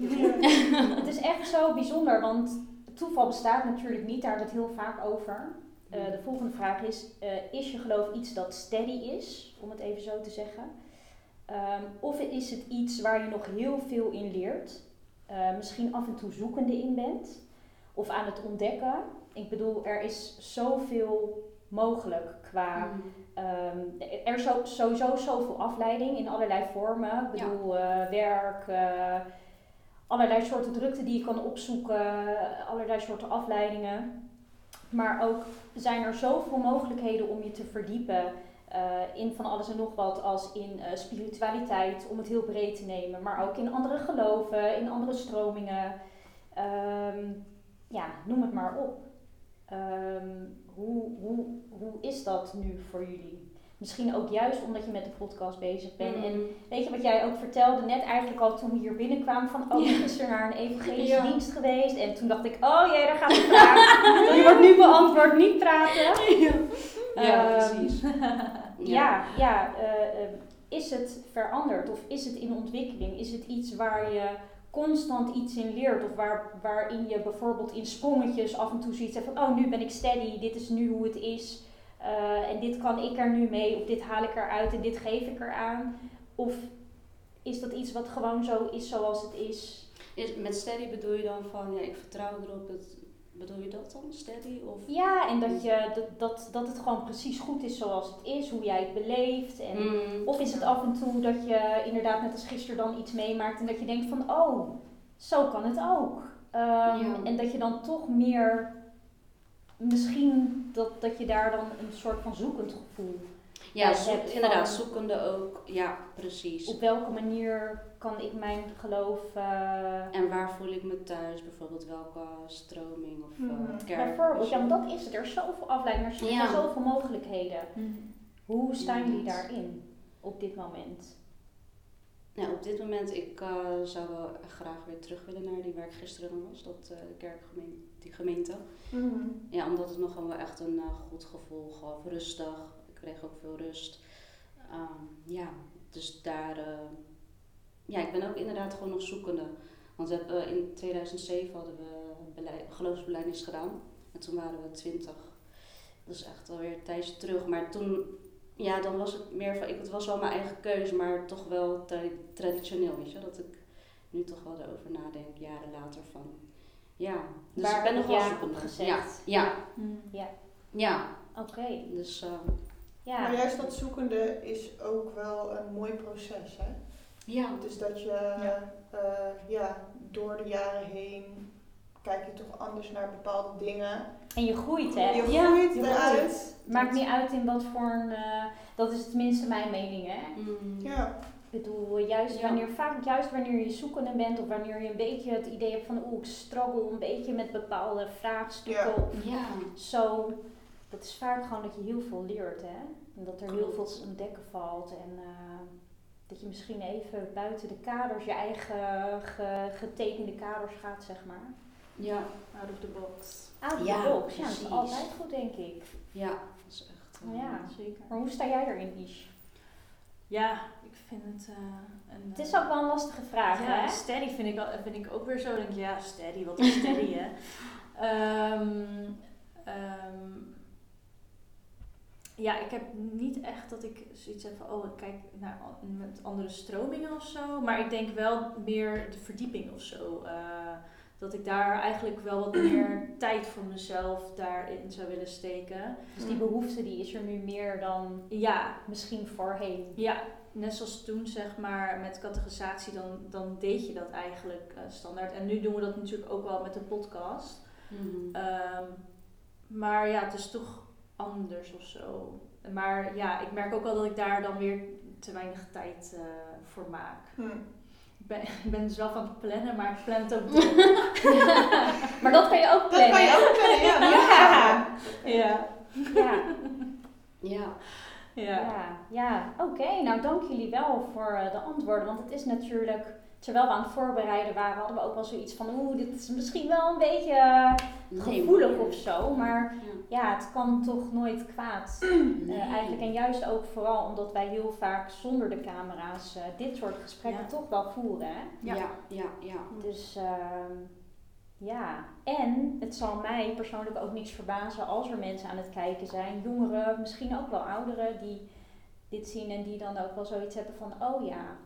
[LAUGHS] het is echt zo bijzonder, want toeval bestaat natuurlijk niet, daar hebben we het heel vaak over. Eh, de volgende vraag is: eh, Is je geloof iets dat steady is, om het even zo te zeggen? Ehm, of is het iets waar je nog heel veel in leert? Eh, misschien af en toe zoekende in bent? Of aan het ontdekken? Ik bedoel, er is zoveel mogelijk qua. Mm. Ehm, er is zo- sowieso zoveel afleiding in allerlei vormen. Ik bedoel, eh, werk, eh, allerlei soorten drukte die je kan opzoeken, allerlei soorten afleidingen. Maar ook zijn er zoveel mogelijkheden om je te verdiepen eh, in van alles en nog wat, als in spiritualiteit, om het heel breed te nemen, maar ook in andere geloven, in andere stromingen. Ehm, ja, noem het maar op. Ehm, hoe, hoe, hoe is dat nu voor jullie? Misschien ook juist omdat je met de podcast bezig bent. En Mm. weet je wat jij ook vertelde net eigenlijk al toen we hier binnenkwamen van oh, ben gisteren naar een evangelische Ja. dienst geweest. En toen dacht ik, oh jee, daar gaat de vraag. Die wordt nu beantwoord, niet praten. Ja, Ehm, precies. [LAUGHS] Ja, ja eh, eh, is het veranderd of is het in ontwikkeling? Is het iets waar je constant iets in leert of waar, waarin je bijvoorbeeld in sprongetjes af en toe hebt van oh nu ben ik steady, dit is nu hoe het is eh, en dit kan ik er nu mee of dit haal ik eruit en dit geef ik eraan? Of is dat iets wat gewoon zo is zoals het is? Is, met steady bedoel je dan van, ja, ik vertrouw erop, het, bedoel je dat dan, steady? Of? Ja, en dat, je, dat, dat, dat het gewoon precies goed is zoals het is, hoe jij het beleeft en Mm. Of is het af en toe dat je inderdaad net als gisteren dan iets meemaakt en dat je denkt van oh, zo kan het ook. Ehm, Ja. En dat je dan toch meer, misschien dat, dat je daar dan een soort van zoekend gevoel. Ja, hebt inderdaad, van- zoekende ook. Ja, precies. Op welke manier kan ik mijn geloof, eh, En waar voel ik me thuis? Bijvoorbeeld welke stroming of eh, Mhm. kerk? bijvoorbeeld, ja, want dat is het. Er is zoveel afleidingen, er zijn Ja. zoveel mogelijkheden. Hoe staan jullie daarin op dit moment? Nou, op dit moment, ik eh, zou wel graag weer terug willen naar die waar ik gisteren was, dat eh kerkgemeente, die gemeente. Mhm. Ja, omdat het nogal wel echt een eh, goed gevoel gaf, rustig. Kreeg ook veel rust. Ehm, ja, dus daar, eh, ja, ik ben ook inderdaad gewoon nog zoekende. Want we hebben, eh, in 2007 hadden we beleid, geloofsbeleidnis gedaan. En toen waren we 20. Dat is echt alweer een tijdje terug. Maar toen, ja, dan was het meer van, ik, het was wel mijn eigen keuze, maar toch wel tra- traditioneel, weet je. Dat ik nu toch wel erover nadenk, jaren later van, ja. Dus Waar ik ben nog wel zoekende. gezet? Ja, ja, Ja, ja. oké. Dus eh, Ja. Maar juist dat zoekende is ook wel een mooi proces, hè? ja, Dus dat je Ja. eh, ja, door de jaren heen kijk je toch anders naar bepaalde dingen. En je groeit, hè? Je Ja, groeit je eruit. Maakt niet uit in wat voor een. eh, dat is tenminste mijn mening, hè? mm, Ja. Ik bedoel, juist Ja. wanneer, vaak juist wanneer je zoekende bent of wanneer je een beetje het idee hebt van, oeh, ik struggle een beetje met bepaalde vraagstukken ja, zo. Dat is vaak gewoon dat je heel veel leert, hè? En dat er heel veel te ontdekken valt en eh, dat je misschien even buiten de kaders, je eigen ge- getekende kaders gaat, zeg maar. ja, Out of the box. Out of Ja, the box, ja, dat is altijd goed, denk ik. ja, dat is echt. eh, Ja. Zeker. Maar hoe sta jij erin, Ish? Ja, ik vind het eh, een... Het is ook wel een lastige vraag, ja, hè? steady vind ik, al- vind ik ook weer zo. Denk ik, ja, steady, wat is steady, [LAUGHS] hè? Ehm, ehm, ja, ik heb niet echt dat ik zoiets heb van, oh, ik kijk naar met andere stromingen of zo. Maar ik denk wel meer de verdieping of zo. eh, dat ik daar eigenlijk wel wat meer [CLEARS THROAT] tijd voor mezelf daarin zou willen steken. Dus die behoefte die is er nu meer dan Ja, misschien voorheen. Ja, net zoals toen zeg maar met categorisatie, dan, dan deed je dat eigenlijk eh, standaard. En nu doen we dat natuurlijk ook wel met de podcast. mhm. Ehm, maar ja, het is toch anders of zo. Maar ja, ik merk ook wel dat ik daar dan weer te weinig tijd eh, voor maak. Hm. Ik ben, [LAUGHS] ik ben zelf aan het plannen, maar ik plan het ook. [LAUGHS] [LAUGHS] Maar dat kan je ook Dat plannen. kan je ook plannen, ja. Ja. Ja. Ja, Ja. Ja. ja, ja. oké. Nou, dank jullie wel voor eh, de antwoorden. Want het is natuurlijk, terwijl we aan het voorbereiden waren, hadden we ook wel zoiets van, oeh, dit is misschien wel een beetje Nee, gevoelig of zo. Maar Ja. ja, het kan toch nooit kwaad. [CLEARS THROAT] Eh, eigenlijk. En juist ook vooral omdat wij heel vaak zonder de camera's eh, dit soort gesprekken Ja. toch wel voeren. Hè? Ja, ja, ja. ja. Dus ehm, ja, en het zal mij persoonlijk ook niks verbazen als er mensen aan het kijken zijn, jongeren, misschien ook wel ouderen, die dit zien en die dan ook wel zoiets hebben van, oh ja,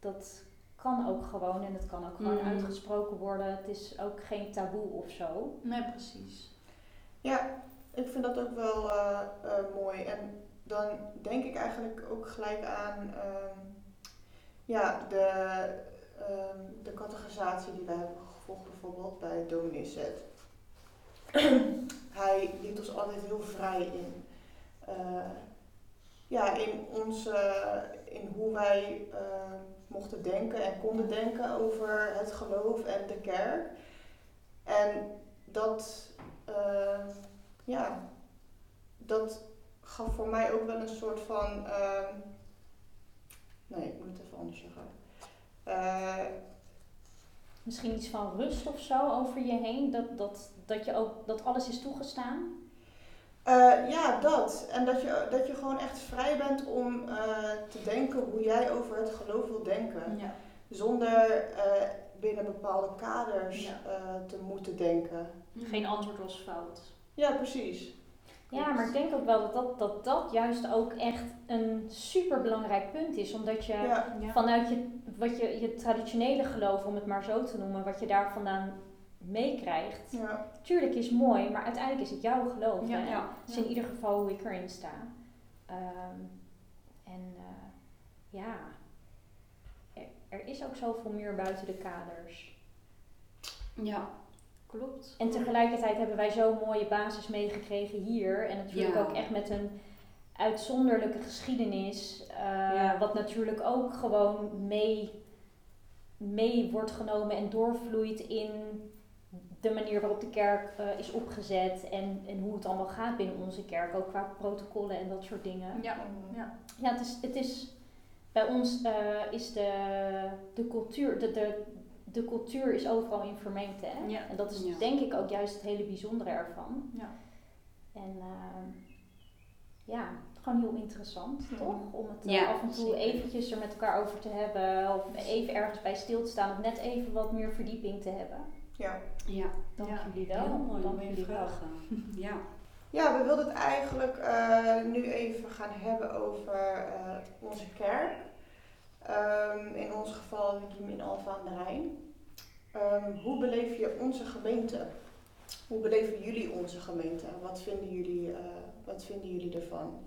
dat kan ook gewoon en het kan ook gewoon Mm. uitgesproken worden. Het is ook geen taboe of zo. Nee, precies. Ja, ik vind dat ook wel eh, eh, mooi. En dan denk ik eigenlijk ook gelijk aan ehm, ja, de, ehm, de categorisatie die we hebben gevolgd bijvoorbeeld bij Dominee Zet. [CLEARS THROAT] Hij liet ons altijd heel vrij in. eh, ja, in, onze, in hoe wij eh, mochten denken en konden denken over het geloof en de kerk. En dat, eh, ja, dat gaf voor mij ook wel een soort van. ehm, nee, ik moet het even anders zeggen. Eh, Misschien iets van rust of zo over je heen, dat, dat, dat, je ook, dat alles is toegestaan. Eh, ja, dat. En dat je, dat je gewoon echt vrij bent om eh, te denken hoe jij over het geloof wil denken. Ja. Zonder eh, binnen bepaalde kaders Ja. eh, te moeten denken. Geen antwoord was fout. Ja, precies. Ja, maar ik denk ook wel dat dat, dat, dat juist ook echt een super belangrijk punt is. Omdat je Ja. vanuit je, wat je, je traditionele geloof, om het maar zo te noemen, wat je daar vandaan meekrijgt. ja. Tuurlijk is mooi, maar uiteindelijk is het jouw geloof. Ja, hè? ja, Dat is ja. in ieder geval hoe ik erin sta. Ehm, en eh, ja, er, er is ook zoveel meer buiten de kaders. Ja. Klopt. En tegelijkertijd hebben wij zo'n mooie basis meegekregen hier. En natuurlijk Ja. ook echt met een uitzonderlijke geschiedenis. eh, Ja. Wat natuurlijk ook gewoon mee, mee wordt genomen en doorvloeit in de manier waarop de kerk eh, is opgezet. En, en hoe het allemaal gaat binnen onze kerk. Ook qua protocollen en dat soort dingen. Ja. Ja. Ja, het is, het is bij ons eh, is de, de cultuur, de, de, de cultuur is overal in vermengd. Hè? Ja. En dat is Ja. denk ik ook juist het hele bijzondere ervan. Ja. En eh, ja, gewoon heel interessant, toch? Om het eh, Ja, af en toe zeker. eventjes er met elkaar over te hebben. Of even ergens bij stil te staan. Of net even wat meer verdieping te hebben. Ja. Ja. Dank Ja, jullie wel. Heel mooi. Dank jullie wel. vragen. [LAUGHS] Ja. Ja, we wilden het eigenlijk eh, nu even gaan hebben over eh, onze kerk. Ehm, in ons geval Kiem in Alfa aan de Rijn. Ehm, hoe beleef je onze gemeente? Hoe beleven jullie onze gemeente? Wat vinden jullie, eh, wat vinden jullie ervan?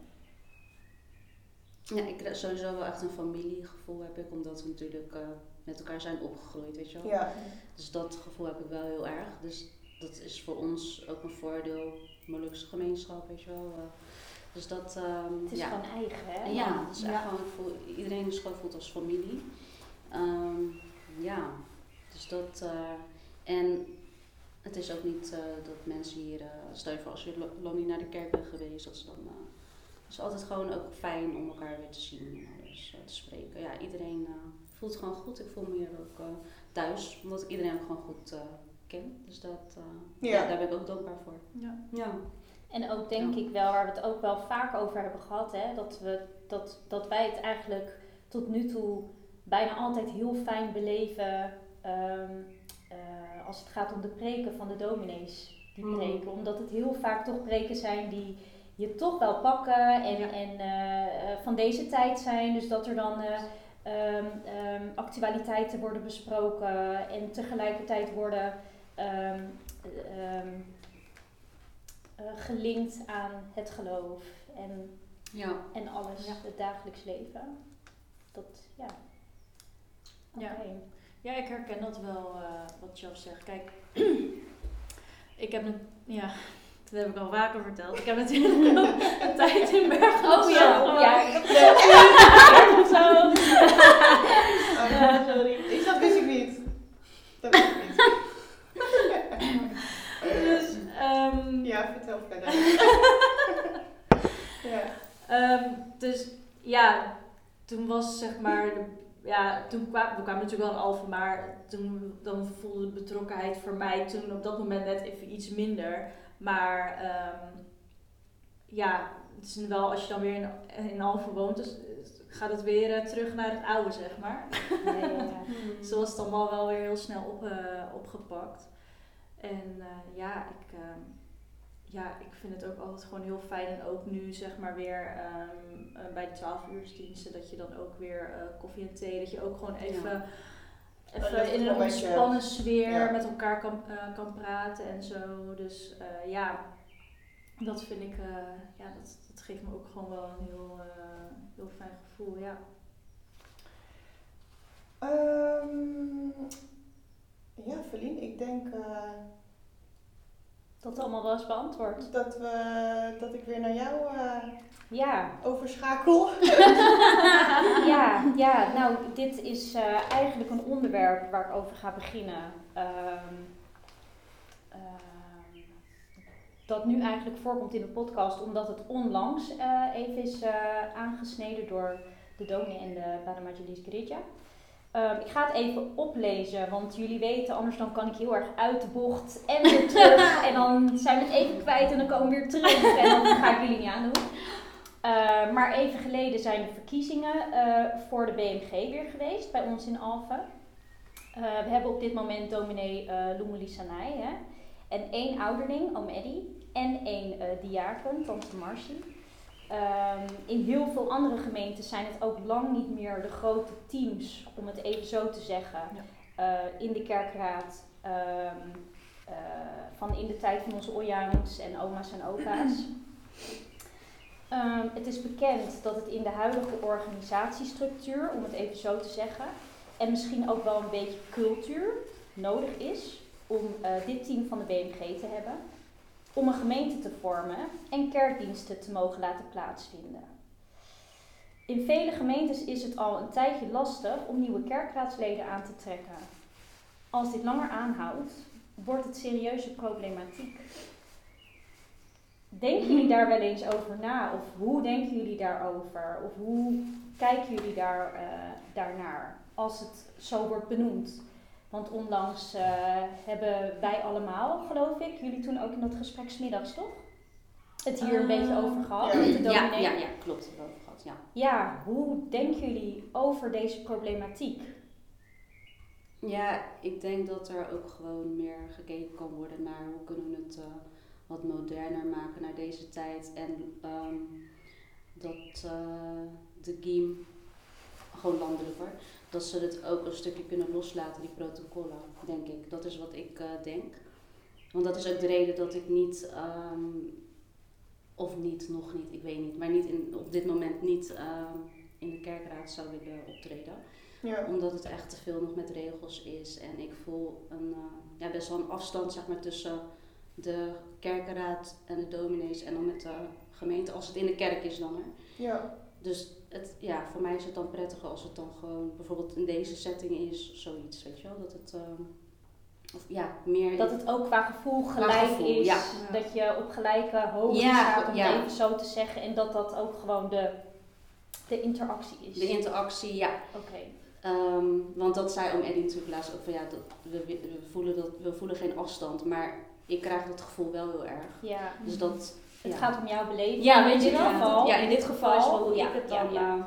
Ja, ik krijg sowieso wel echt een familiegevoel heb ik, omdat we natuurlijk eh, met elkaar zijn opgegroeid, weet je wel. Ja, Dus dat gevoel heb ik wel heel erg. Dus dat is voor ons ook een voordeel. Molukse gemeenschap, weet je wel. eh. dus dat, ehm, Het is ja. gewoon eigen, hè? Ja, het is Ja. gewoon, voor, iedereen is gewoon voelt als familie. Ehm, ja, dus dat, eh, en het is ook niet eh, dat mensen hier, eh, stel je voor als je lang niet naar de kerk bent geweest, dat is dan, eh, het is altijd gewoon ook fijn om elkaar weer te zien en eh, te spreken. Ja, iedereen eh, voelt gewoon goed. Ik voel me hier ook eh, thuis, omdat ik iedereen ook gewoon goed eh, ken. Dus dat, eh, Ja. ja, daar ben ik ook dankbaar voor. Ja. Ja. En ook denk Ja. ik wel, waar we het ook wel vaak over hebben gehad, hè, dat, we, dat, dat wij het eigenlijk tot nu toe bijna altijd heel fijn beleven ehm, eh, als het gaat om de preken van de dominees die Mhm. preken. Omdat het heel vaak toch preken zijn die je toch wel pakken en, Ja. en van deze tijd zijn. Dus dat er dan eh, ehm, ehm, actualiteiten worden besproken en tegelijkertijd worden ehm, eh, gelinkt aan het geloof en, Ja. en alles, Ja. het dagelijks leven. Dat, ja. Ja. Ja, ik herken dat wel, eh, wat Jeff zegt. Kijk, [CLEARS THROAT] ik heb een, ja, dat heb ik al vaker verteld. Ik heb natuurlijk [LAUGHS] een tijd in Bergen. Oh ja, ja, [LAUGHS] [LAUGHS] of zo. [LAUGHS] oh, sorry. Dat wist ik niet. Dat wist ik niet. [LAUGHS] dus, ehm, ja, vertel verder. ja. Ehm, dus ja, toen was zeg maar de ja, toen kwamen we kwamen natuurlijk wel in Alphen, maar toen dan voelde de betrokkenheid voor mij toen op dat moment net even iets minder. Maar um, ja, het is wel als je dan weer in, in Alphen woont, dus gaat het weer eh, terug naar het oude, zeg maar. [LAUGHS] Ja, ja, ja. Zo was het allemaal wel weer heel snel op, eh, opgepakt. En eh, ja, ik, ehm, ja, ik vind het ook altijd gewoon heel fijn. En ook nu zeg maar weer ehm, eh, bij de 12 uursdiensten, dat je dan ook weer eh, koffie en thee, dat je ook gewoon even, Een even in een ontspannen sfeer Ja. met elkaar kan, eh, kan praten en zo. Dus eh, ja, dat vind ik, eh, ja, dat geeft me ook gewoon wel een heel, eh, heel fijn gevoel, ja. Ehm, ja, Feline, ik denk eh, Dat allemaal wel eens beantwoord. dat, we, dat ik weer naar jou eh, Ja, overschakel. [LAUGHS] ja, ja, nou, dit is eh, eigenlijk een onderwerp waar ik over ga beginnen. Ehm, dat nu eigenlijk voorkomt in de podcast, omdat het onlangs eh, even is eh, aangesneden door de dominee en de Padre Gridja. Ehm, ik ga het even oplezen, want jullie weten, anders dan kan ik heel erg uit de bocht en weer [LAUGHS] terug. en dan zijn we het even kwijt en dan komen we weer terug. En dan ga ik jullie niet aandoen. Uh, maar even geleden zijn de verkiezingen uh, voor de BMG weer geweest bij ons in Alphen. We hebben op dit moment dominee uh, Lumuli Sanai hè? en één ouderling, oom Eddy, en één diaken, tante Marcie. Um, in heel veel andere gemeentes zijn het ook lang niet meer de grote teams, om het even zo te zeggen, ja. in de kerkraad. Um, van in de tijd van onze ojangs en oma's en opa's. Um, [CLEARS THROAT] het is bekend dat het in de huidige organisatiestructuur, om het even zo te zeggen, en misschien ook wel een beetje cultuur nodig is om uh, dit team van de BMG te hebben, om een gemeente te vormen en kerkdiensten te mogen laten plaatsvinden. In vele gemeentes is het al een tijdje lastig om nieuwe kerkraadsleden aan te trekken. Als dit langer aanhoudt, wordt het serieuze problematiek. Denken jullie daar wel eens over na? Of hoe denken jullie daarover? Of hoe kijken jullie daar, uh, daarnaar als het zo wordt benoemd? Want onlangs uh, hebben wij allemaal, geloof ik, jullie toen ook in dat gesprek smiddags, toch? Het hier een beetje over gehad ja. de ja, ja, ja, klopt. Het over gehad, ja. ja, hoe denken jullie over deze problematiek? Ja, ik denk dat er ook gewoon meer gekeken kan worden naar hoe kunnen we het uh, wat moderner maken naar deze tijd. En um, dat uh, de GIEM, gewoon landelijker, dat ze het ook een stukje kunnen loslaten, die protocollen, denk ik. Dat is wat ik uh, denk. Want dat is ook de reden dat ik niet, um, of niet, nog niet, ik weet niet, maar niet in, op dit moment niet um, in de kerkraad zou willen optreden. Ja. Omdat het echt te veel nog met regels is. En ik voel een, uh, ja, best wel een afstand zeg maar, tussen de kerkenraad en de dominees en dan met de gemeente, als het in de kerk is dan. Hè. Ja. Dus het, ja, voor mij is het dan prettiger als het dan gewoon bijvoorbeeld in deze setting is, zoiets, weet je wel. Dat het, uh, of ja, meer... Dat het ook qua gevoel gelijk gevoel, is. ja. Dat je op gelijke hoogte Ja, staat, om ja. even zo te zeggen. En dat dat ook gewoon de, de interactie is. De interactie, ja. Oké. Um, want dat zei om Eddie natuurlijk laatst ook van ja, dat, we, we, voelen dat, we voelen geen afstand, maar ik krijg dat gevoel wel heel erg. Ja. Dus dat. Het gaat om jouw beleving. Ja, weet in je dit wel. geval. Ja, in dit geval is wel hoe ja, ik het dan. ja. uh,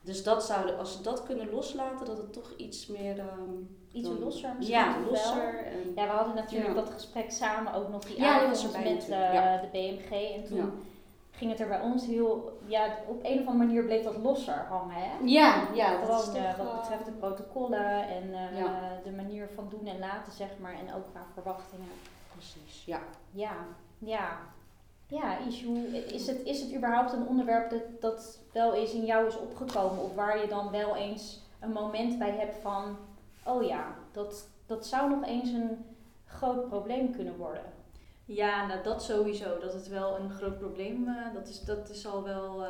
dus dat zouden, als ze dat kunnen loslaten, dat het toch iets meer. Um, Iets dan- losser misschien Ja, losser. En, Ja, we hadden natuurlijk Ja. dat gesprek samen ook nog die Ja, avond was met eh, ja. de BMG. En toen ging het er bij ons heel, ja, op een of andere manier bleef dat losser hangen. Hè? ja, ja, dat is Gewoon toch, eh, wat uh, betreft de protocollen en eh, de manier van doen en laten, zeg maar. En ook qua verwachtingen. Precies, ja. Ja, ja. Ja, Ish, hoe, is, het, is het überhaupt een onderwerp dat, dat wel eens in jou is opgekomen? Of waar je dan wel eens een moment bij hebt van... Oh ja, dat, dat zou nog eens een groot probleem kunnen worden. Ja, nou dat sowieso. Dat het wel een groot probleem uh, dat is. Dat is al wel uh,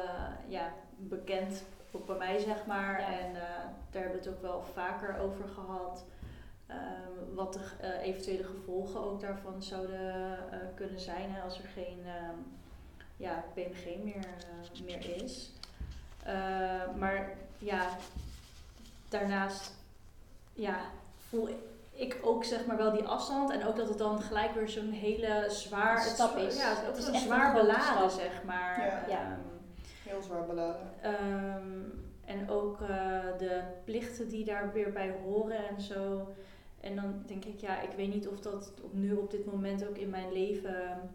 ja, bekend, ook bij mij zeg maar. Ja. En uh, daar hebben we het ook wel vaker over gehad. Ehm, wat de eh, eventuele gevolgen ook daarvan zouden eh, kunnen zijn hè, als er geen ehm, ja, BMG meer, eh, meer is. Eh, maar ja, daarnaast ja, voel ik ook zeg maar wel die afstand en ook dat het dan gelijk weer zo'n hele zwaar Een stap is. Ja, het Het is een zwaar beladen stap. zeg maar. Ja. Ja. Ehm, Heel zwaar beladen. Ehm, en ook eh, de plichten die daar weer bij horen en zo. En dan denk ik, ja, ik weet niet of dat op nu op dit moment ook in mijn leven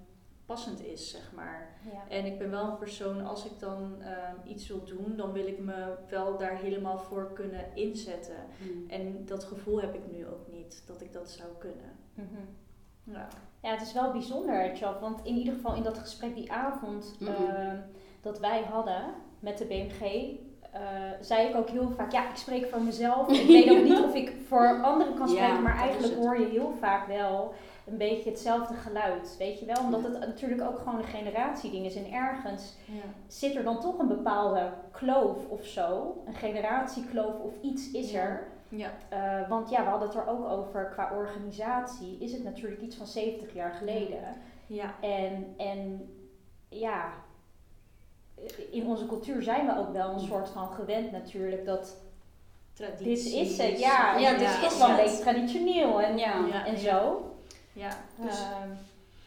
passend is, zeg maar. Ja. En ik ben wel een persoon, als ik dan ehm, iets wil doen, dan wil ik me wel daar helemaal voor kunnen inzetten. Hmm. En dat gevoel heb ik nu ook niet, dat ik dat zou kunnen. Mhm. Ja. Ja, het is wel bijzonder, Tjaf, want in ieder geval in dat gesprek die avond Mhm. ehm, dat wij hadden met de BMG, eh, zei ik ook heel vaak, ja, ik spreek voor mezelf. [LAUGHS] Ik weet ook niet of ik voor anderen kan Ja, spreken, maar eigenlijk hoor je heel vaak wel een beetje hetzelfde geluid, weet je wel? Omdat het natuurlijk ook gewoon een generatieding is en ergens Ja. zit er dan toch een bepaalde kloof of zo, een generatiekloof of iets is er. Ja. Eh, want ja, we hadden het er ook over qua organisatie, is het natuurlijk iets van 70 jaar geleden. Ja. En, en ja, in onze cultuur zijn we ook wel een soort van gewend natuurlijk dat Tradities. dit is het. Ja, Ja, dit is wel een beetje traditioneel en, Ja. Ja, en zo. Ja, dus... Ehm,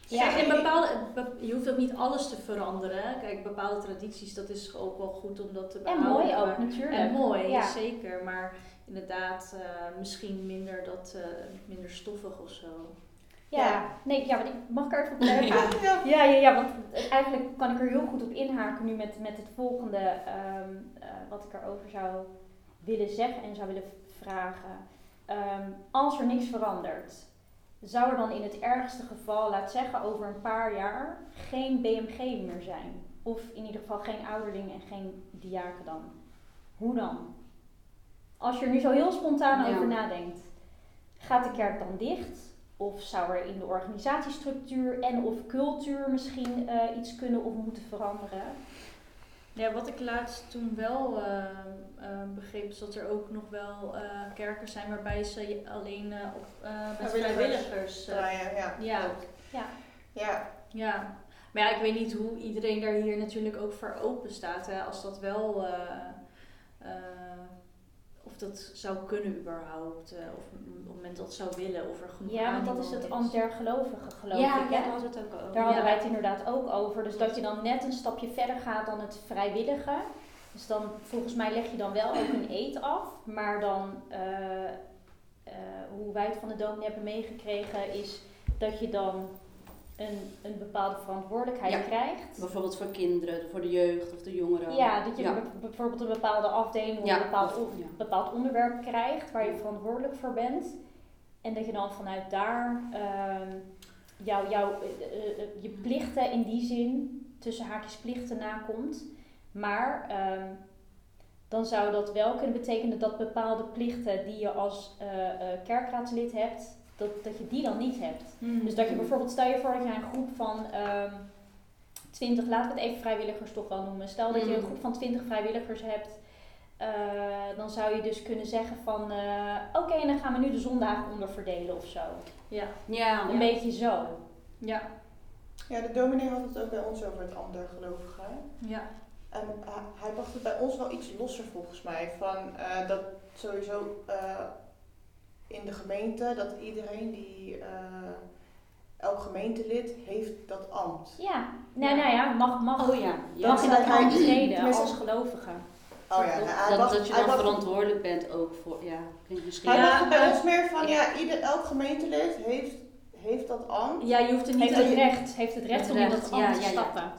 Ja, in bepaalde, be- je hoeft ook niet alles te veranderen. Kijk, bepaalde tradities, dat is ook wel goed om dat te en behouden. mooi ook maar- natuurlijk. En mooi, Ja. zeker. Maar inderdaad, eh, misschien minder, dat, eh, minder stoffig of zo. Ja, nee, ja, want ik mag ik er even op [LAUGHS] blijven? Ja. Ja, ja, ja, want eigenlijk kan ik er heel goed op inhaken nu met, met het volgende ehm, eh, wat ik erover zou willen zeggen en zou willen vragen. Ehm, als er niks verandert, zou er dan in het ergste geval, laat zeggen over een paar jaar, geen BMG meer zijn? Of in ieder geval geen ouderling en geen diaken dan? Hoe dan? Als je er nu zo heel spontaan Ja. over nadenkt, gaat de kerk dan dicht? Of zou er in de organisatiestructuur en of cultuur misschien eh, iets kunnen of moeten veranderen? Ja, wat ik laatst toen wel eh, eh, begreep, is dat er ook nog wel eh, kerken zijn waarbij ze alleen eh, op, eh, met Vrijwilligers. Draaien, ja. Ja. Ja. Ja. Ja, maar ja, ik weet niet hoe iedereen daar hier natuurlijk ook voor open staat. Hè, als dat wel, eh, eh, of dat zou kunnen überhaupt. eh, of op moment dat zou willen, of er genoeg Ja, want dat is het gelovigen, geloof ja, ik. ja, daar hadden het ook over. Daar hadden Ja. wij het inderdaad ook over. Dus dat je dan net een stapje verder gaat dan het vrijwillige. Dus dan, volgens mij leg je dan wel ook een eet af. Maar dan, eh, eh, hoe wij het van de dominee hebben meegekregen, is dat je dan een, een bepaalde verantwoordelijkheid Ja. krijgt. Bijvoorbeeld voor kinderen, voor de jeugd of de jongeren. Ja, dat je Ja. bijvoorbeeld een bepaalde afdeling of een bepaald, of- bepaald onderwerp krijgt waar je verantwoordelijk voor bent. En dat je dan vanuit daar jouw jouw, eh, eh, eh, je plichten in die zin, tussen haakjes plichten, nakomt. Maar ehm, dan zou dat wel kunnen betekenen dat bepaalde plichten die je als kerkraadslid hebt, dat, dat je die dan niet hebt. Hmm. Dus dat je bijvoorbeeld, stel je voor dat je een groep van ehm 20, laten we het even vrijwilligers toch wel noemen. Stel dat je een Mhm. groep van 20 vrijwilligers hebt, eh, dan zou je dus kunnen zeggen van, eh, oké, en dan gaan we nu de zondagen onderverdelen of zo. Ja, Ja, Een beetje zo. ja, ja, de dominee had het ook bij ons over het ambt der gelovigen. ja. En hij, hij bracht het bij ons wel iets losser volgens mij. Van eh, dat sowieso eh, in de gemeente, dat iedereen die, eh, elk gemeentelid heeft dat ambt. Ja, nou, Ja. nou ja, mag, mag, Oh ja. ja. mag in dat ambt treden als gelovige. Oh ja, nou, dat, dat je dan verantwoordelijk bent ook voor, ja, klinkt misschien... Hij Ja, het bij maar- ons meer van, ja, ieder, elk gemeentelid heeft, heeft dat ambt. ja, je hoeft er niet Heeft te het recht, heeft het recht Het om in dat ja, ambt te ja, ja. stappen.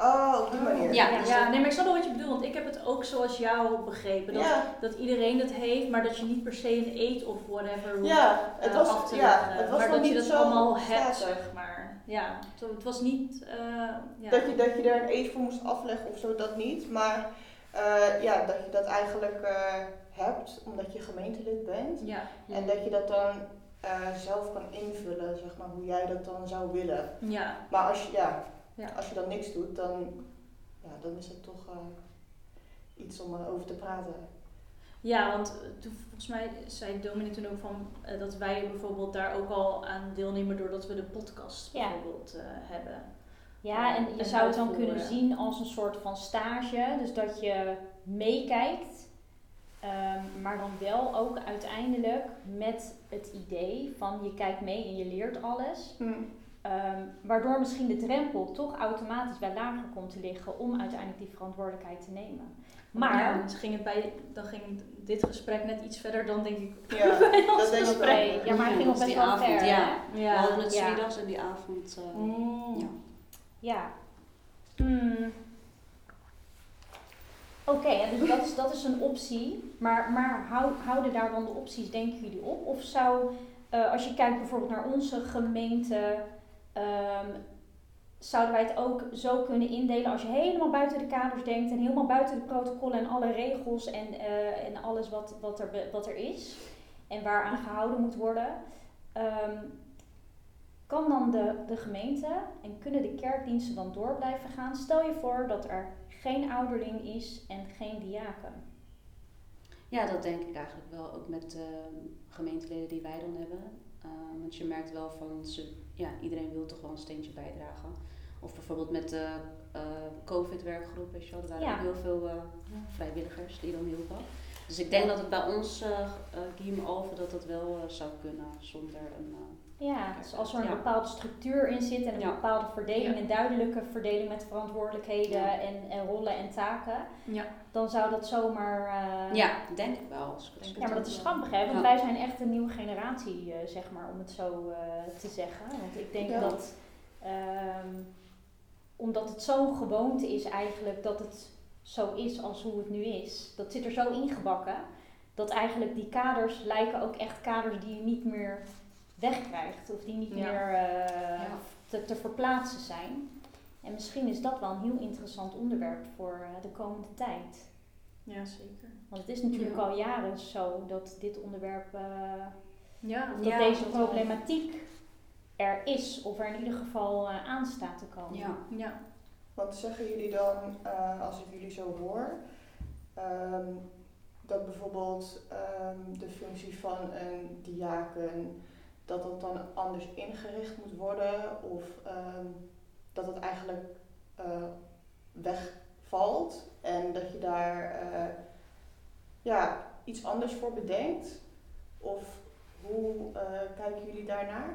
Oh, op die manier. Ja, Ja. Ja, dat- nee, maar ik snap wel wat je bedoelt, want ik heb het ook zoals jou begrepen. Dat, Ja, dat iedereen het heeft, maar dat je niet per se een eet of whatever hoeft ja, het eh, was, af te ja, leggen. het was maar dat je niet dat zo allemaal hebt, zeg maar. Ja, het, het was niet... eh, ja. Dat, je, dat je er een eet voor moest afleggen of zo, dat niet. Maar eh, ja, dat je dat eigenlijk eh, hebt omdat je gemeentelid bent. Ja, En dat je dat dan eh, zelf kan invullen, zeg maar, hoe jij dat dan zou willen. ja, Maar als je, ja, Ja. als je dan niks doet, dan, ja, dan is het toch eh, iets om eh, over te praten. Ja, want eh, toen, volgens mij zei Dominic toen ook van eh, dat wij bijvoorbeeld daar ook al aan deelnemen doordat we de podcast Ja. bijvoorbeeld eh, hebben. Ja, en je En zou het dan kunnen zien als een soort van stage. Dus dat je meekijkt. ehm, maar dan wel ook uiteindelijk met het idee van je kijkt mee en je leert alles. Hm. Ehm, waardoor misschien de drempel toch automatisch wel lager komt te liggen om uiteindelijk die verantwoordelijkheid te nemen. Maar ja, dan ging het bij, dan ging dit gesprek net iets verder dan denk ik. Ja, [LAUGHS] bij ons dat denk ik gesprek. ja, maar hij ging nog Dat best wel avond, ver. ja. hè? We hadden het Ja. smiddags en die avond. eh, Mm. ja. Ja. Hmm. Oké, en dus dat is, dat is een optie. Maar, maar hou, houden daar dan de opties, denken jullie op? Of zou, eh, als je kijkt bijvoorbeeld naar onze gemeente, ehm, zouden wij het ook zo kunnen indelen als je helemaal buiten de kaders denkt en helemaal buiten de protocollen en alle regels en, eh, en alles wat, wat, er, wat er is en waaraan gehouden moet worden. ehm, kan dan de, de gemeente en kunnen de kerkdiensten dan door blijven gaan? Stel je voor dat er geen ouderling is en geen diaken. Ja, dat denk ik eigenlijk wel. Ook met de gemeenteleden die wij dan hebben. Eh, want je merkt wel van, ze, ja, iedereen wil toch wel een steentje bijdragen. Of bijvoorbeeld met de eh, COVID-werkgroep, weet je wel. Er waren Ja. ook heel veel eh, vrijwilligers die dan hielpen. Dus ik denk dat het bij ons, eh uh, Alphen, dat dat wel zou kunnen zonder een... Ja, dus als er een Ja. bepaalde structuur in zit en een Ja. bepaalde verdeling, een duidelijke verdeling met verantwoordelijkheden en, en rollen en taken, Ja. dan zou dat zomaar. eh, ja, denk ik wel. Zo Ja, maar dat denk. is grappig, hè? Want wij zijn echt een nieuwe generatie, eh, zeg maar, om het zo eh, te zeggen. Want ik denk dat, ehm, omdat het zo'n gewoonte is eigenlijk dat het zo is als hoe het nu is, dat zit er zo ingebakken, dat eigenlijk die kaders lijken ook echt kaders die je niet meer wegkrijgt of die niet Ja. meer eh, Ja. te, te verplaatsen zijn. En misschien is dat wel een heel interessant onderwerp voor eh, de komende tijd. ja, zeker. Want het is natuurlijk Ja. al jaren zo dat dit onderwerp, eh, Ja, of Ja, dat deze problematiek er is, of er in ieder geval aan staat te komen. Ja. ja. Want zeggen jullie dan, eh, als ik jullie zo hoor, ehm, dat bijvoorbeeld ehm, de functie van een diaken, dat dat dan anders ingericht moet worden of ehm, dat het eigenlijk eh, wegvalt en dat je daar eh, ja, iets anders voor bedenkt? Of hoe eh, kijken jullie daarnaar?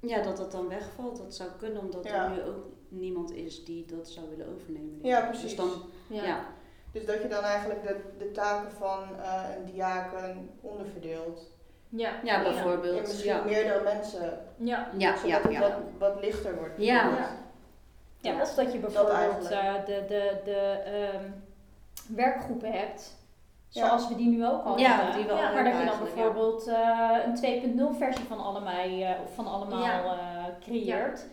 Ja, dat dat dan wegvalt, dat zou kunnen, omdat Ja. er nu ook niemand is die dat zou willen overnemen. Ja, precies. Dus dan, Ja. ja. Dus dat je dan eigenlijk de, de taken van een diaken onderverdeelt. Ja. Ja, En bijvoorbeeld. misschien Ja, meerdere mensen, Ja. ja, zodat ja. het ja. Wat, wat lichter wordt. Ja. bijvoorbeeld. Ja, Ja. of dat je bijvoorbeeld eigenlijk. eh, de, de, de ehm, werkgroepen hebt, Ja. zoals we die nu ook al Ja, hebben. die we maar dat je dan bijvoorbeeld eh, een 2.0 versie van allemaal, eh, of van allemaal Ja. eh, creëert.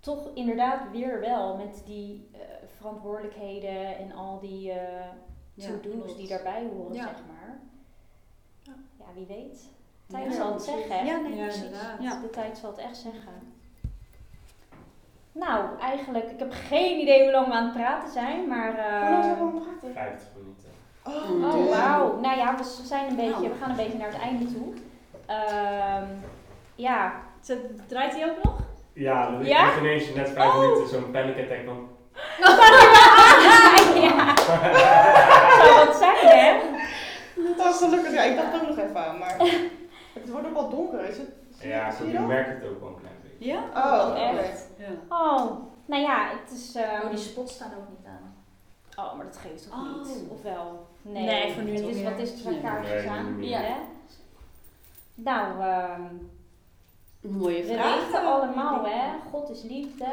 Toch inderdaad weer wel met die eh, verantwoordelijkheden en al die eh Ja, to-do's die daarbij horen, Ja. zeg maar. Ja. Ja, wie weet. Tijd Ja, zal het zeggen, hè? Ja, nee, Ja, precies. inderdaad. Ja. De tijd zal het echt zeggen. Nou, eigenlijk, ik heb geen idee hoe lang we aan het praten zijn, maar... eh, Hoe lang zijn we aan het praten? 50 minuten. Oh. Oh, wauw. Nou ja, we zijn een beetje, Nou. we gaan een beetje naar het einde toe. Ehm, ja, Draait hij ook nog? Ja, dat Ja? ik ineens net 5 Oh. minuten zo'n panic attack van... ja. [LAUGHS] Zou wat zijn, hè? Dat was gelukkig. Ja, ik dacht ook nog even aan, maar het wordt ook wel donker. Is het? zie Ja, zie ik je dat? merk het ook wel een klein beetje. Ja? Oh. Echt? Ja. Oh, nou ja, het is... ehm, Oh, die spots staan ook niet aan. oh, maar dat geeft toch Oh. niet? Of wel? Nee, Nee, voor nu het is. Wat is het Nee. Nee, aan? Ja. Hè? Nou, ehm, Mooie we vraag. weten allemaal, hè? God is liefde.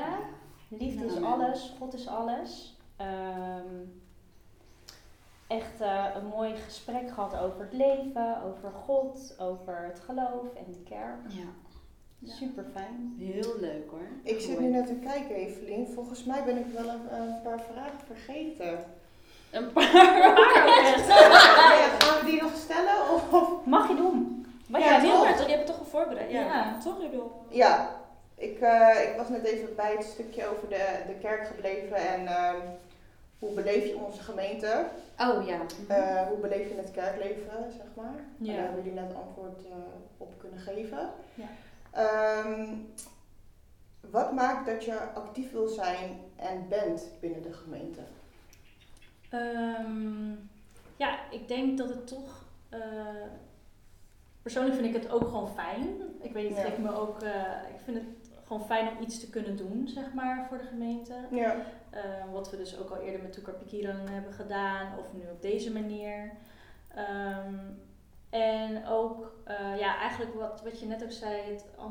Liefde is alles, God is alles. Ehm, echt eh, een mooi gesprek gehad over het leven, over God, over het geloof en de kerk. Ja. Ja. Super fijn. Heel leuk hoor. Ik zit nu net te kijken, Evelien. Volgens mij ben ik wel een, een paar vragen vergeten. Een paar. [LAUGHS] Ja, gaan we die nog stellen? Of, Mag je doen? Wat Ja, jij toch? wil. maar toch, je hebt het toch al voorbereid? Ja. Ja. Toch, Rudolf? Ja, ik, eh, ik was net even bij het stukje over de, de kerk gebleven. En ehm, hoe beleef je onze gemeente? Oh ja. Eh, hoe beleef je het kerkleven, zeg maar? Ja. Daar hebben jullie net antwoord eh, op kunnen geven. Ja. Ehm, wat maakt dat je actief wil zijn en bent binnen de gemeente? Ehm, ja, ik denk dat het toch. eh, persoonlijk vind ik het ook gewoon fijn. Ik weet niet, Ja. geeft me ook. ik vind het gewoon fijn om iets te kunnen doen, zeg maar, voor de gemeente. Ja. Eh, wat we dus ook al eerder met Toekar Pikiran hebben gedaan, of nu op deze manier. Ehm, en ook, eh, ja, eigenlijk wat, wat je net ook zei, het eh,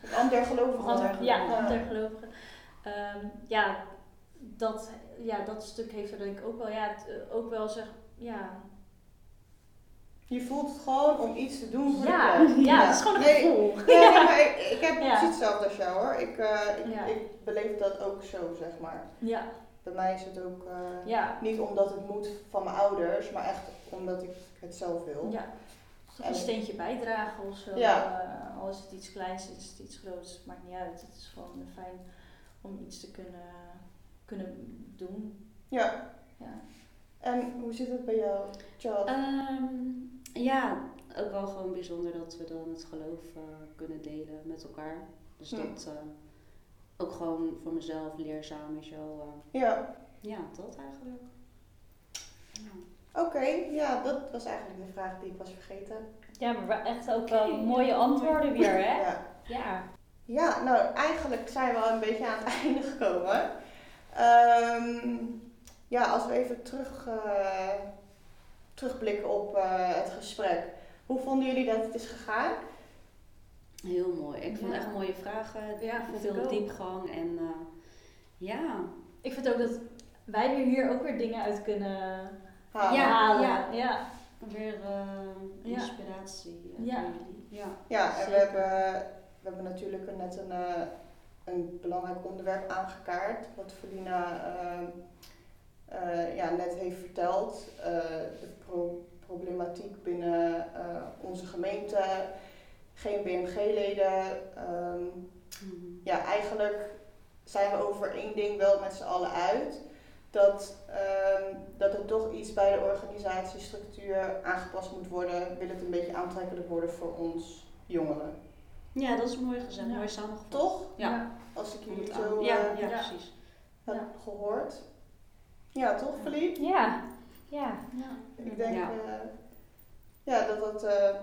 Het andergelovige. ander- ja, andergelovigen. Ehm, ja, dat, ja, dat stuk heeft er denk ik ook wel, ja, het, ook wel zeg, ja, Je voelt het gewoon om iets te doen voor ja, de kerk. ja, het is gewoon een Nee, gevoel. Nee, nee, maar ik, ik heb Ja. precies hetzelfde als jou hoor. Ik, eh, ik, Ja. ik beleef dat ook zo, zeg maar. Ja, Bij mij is het ook ja, niet omdat het moet van mijn ouders, maar echt omdat ik het zelf wil. ja. Toch een steentje bijdragen of zo. Ja. Al is het iets kleins, is het iets groots, maakt niet uit. Het is gewoon fijn om iets te kunnen, kunnen doen. Ja. Ja. En hoe zit het bij jou, Chad? Ehm, ja, ook wel gewoon bijzonder dat we dan het geloof eh, kunnen delen met elkaar. Dus Hm. dat eh, ook gewoon voor mezelf leerzaam is wel. eh, ja. ja, dat eigenlijk. Ja. Oké, ja, dat was eigenlijk de vraag die ik was vergeten. Ja, maar echt ook wel mooie antwoorden weer, hè? Ja. Ja. Ja, nou eigenlijk zijn we al een beetje aan het [LAUGHS] einde gekomen. Ehm, ja, als we even terug, eh, terugblikken op eh, het gesprek. Hoe vonden jullie dat het is gegaan? Heel mooi. Ik vond Ja. echt mooie vragen. Ja, vond ik veel ook. diepgang. En eh, ja. Ik vind ook dat wij er hier ook weer dingen uit kunnen Halen. Ja. halen. ja. Weer eh, Ja. inspiratie Ja. voor jullie. Ja. Ja, en we hebben, we hebben natuurlijk net een, eh, een belangrijk onderwerp aangekaart. Wat Felina eh, eh, ja, net heeft verteld. Eh, de pro- problematiek binnen eh, onze gemeente. Geen BMG-leden. Ehm, Mhm. ja, eigenlijk zijn we over één ding wel met z'n allen uit. Dat, ehm, dat er toch iets bij de organisatiestructuur aangepast moet worden. Wil het een beetje aantrekkelijk worden voor ons jongeren. ja, dat is mooi gezegd. Ja. Mooi samengevat. Toch? Ja. Als ik jullie het zo ja, eh, ja, ja. precies. heb Ja. gehoord. Ja, toch Philippe? Ja. Ja. Ik denk Ja. eh, ja, dat dat eh,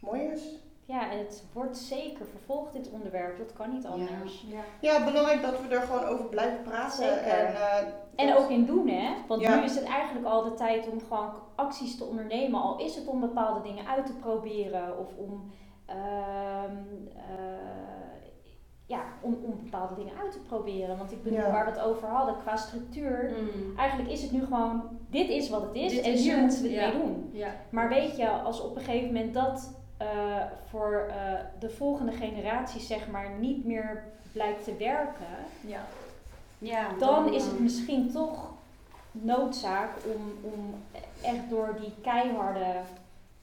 mooi is. Ja, en het wordt zeker vervolgd, dit onderwerp. Dat kan niet anders. Ja. Ja, belangrijk dat we er gewoon over blijven praten. Zeker. En, eh, En ook in doen, hè? Want Ja. nu is het eigenlijk al de tijd om gewoon acties te ondernemen. Al is het om bepaalde dingen uit te proberen of om, ehm, eh, ja, om, om bepaalde dingen uit te proberen. Want ik bedoel, Ja. waar we het over hadden qua structuur. Mm. Eigenlijk is het nu gewoon, dit is wat het is Dit en is hier het, moeten we het ja. mee doen. Ja. Maar weet je, als op een gegeven moment dat eh, voor eh, de volgende generatie zeg maar niet meer blijkt te werken, Ja. Ja, dan is eh, het misschien toch noodzaak om, om echt door die keiharde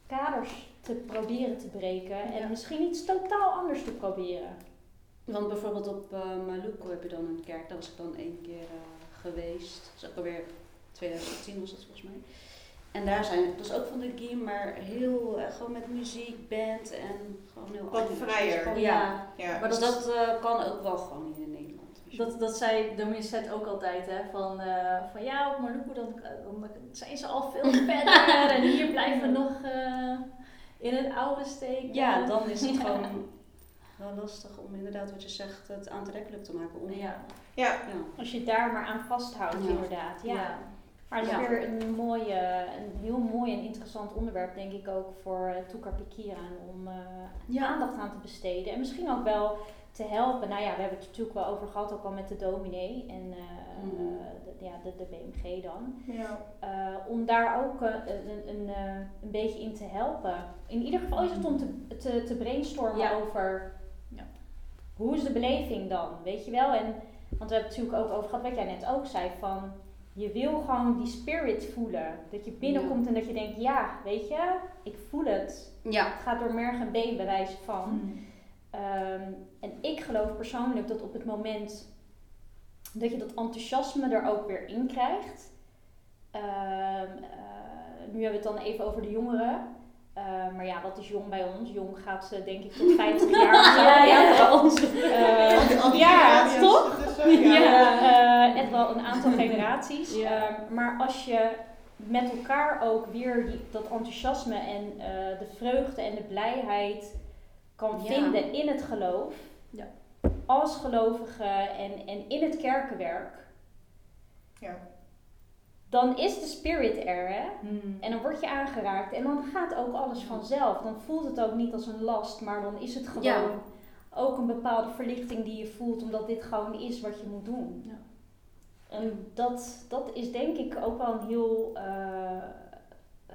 kaders te proberen te breken en Ja. misschien iets totaal anders te proberen. Want bijvoorbeeld op eh Maluku heb je dan een kerk, daar was ik dan één keer eh, geweest. Dat is ook alweer 2010 was dat volgens mij. En daar zijn, dat is ook van de GIM, maar heel, eh, gewoon met muziek, band en gewoon heel Wat vrijer. Gewoon, Ja. ja. Ja. Maar Dus dat, dat eh, kan ook wel gewoon hier in Nederland. dat, dat zei Dominicet ook altijd, hè. Van, eh, van ja, op Maluku dan, dan zijn ze al veel [LAUGHS] verder en hier blijven we nog eh, in het oude steken. ja, dan is het gewoon wel lastig om inderdaad wat je zegt, het aantrekkelijk te maken. Om, Ja. ja. ja. Als je daar maar aan vasthoudt, Ja. inderdaad. Ja. Maar het is Ja. weer een, mooie, een heel mooi en interessant onderwerp, denk ik ook voor Toekar Pikiran om eh, Ja. aandacht aan te besteden. En misschien ook wel te helpen. Nou ja, we hebben het natuurlijk wel over gehad, ook al met de dominee en eh, Mhm. eh, de, ja, de, de BMG dan. ja. Eh, om daar ook eh, een, een, eh, een beetje in te helpen. In ieder geval is het om te, te, te brainstormen Ja. over. Hoe is de beleving dan, weet je wel? En, want we hebben het natuurlijk ook over gehad, wat jij net ook zei, van je wil gewoon die spirit voelen. Dat je binnenkomt en dat je denkt, ja, weet je, ik voel het. ja. Het gaat door merg en been bij wijze van. Mm. Ehm, en ik geloof persoonlijk dat op het moment dat je dat enthousiasme er ook weer in krijgt. Ehm, eh, nu hebben we het dan even over de jongeren. Eh, maar ja, wat is jong bij ons? Jong gaat eh, denk ik tot 50 jaar [LAUGHS] of zo. Ja, ja, ja. bij ons. [LAUGHS] Eh, ja, generaties toch? ja. Ja, eh, echt wel een aantal generaties. Ja. Maar als je met elkaar ook weer die, dat enthousiasme en eh, de vreugde en de blijheid kan Ja. vinden in het geloof. Ja. Als gelovige en, en in het kerkenwerk. Ja. Dan is de spirit er, hè? Hmm. En dan word je aangeraakt en dan gaat ook alles vanzelf. Dan voelt het ook niet als een last, maar dan is het gewoon Ja. ook een bepaalde verlichting die je voelt, omdat dit gewoon is wat je moet doen. Ja. En dat, dat is denk ik ook wel een heel eh,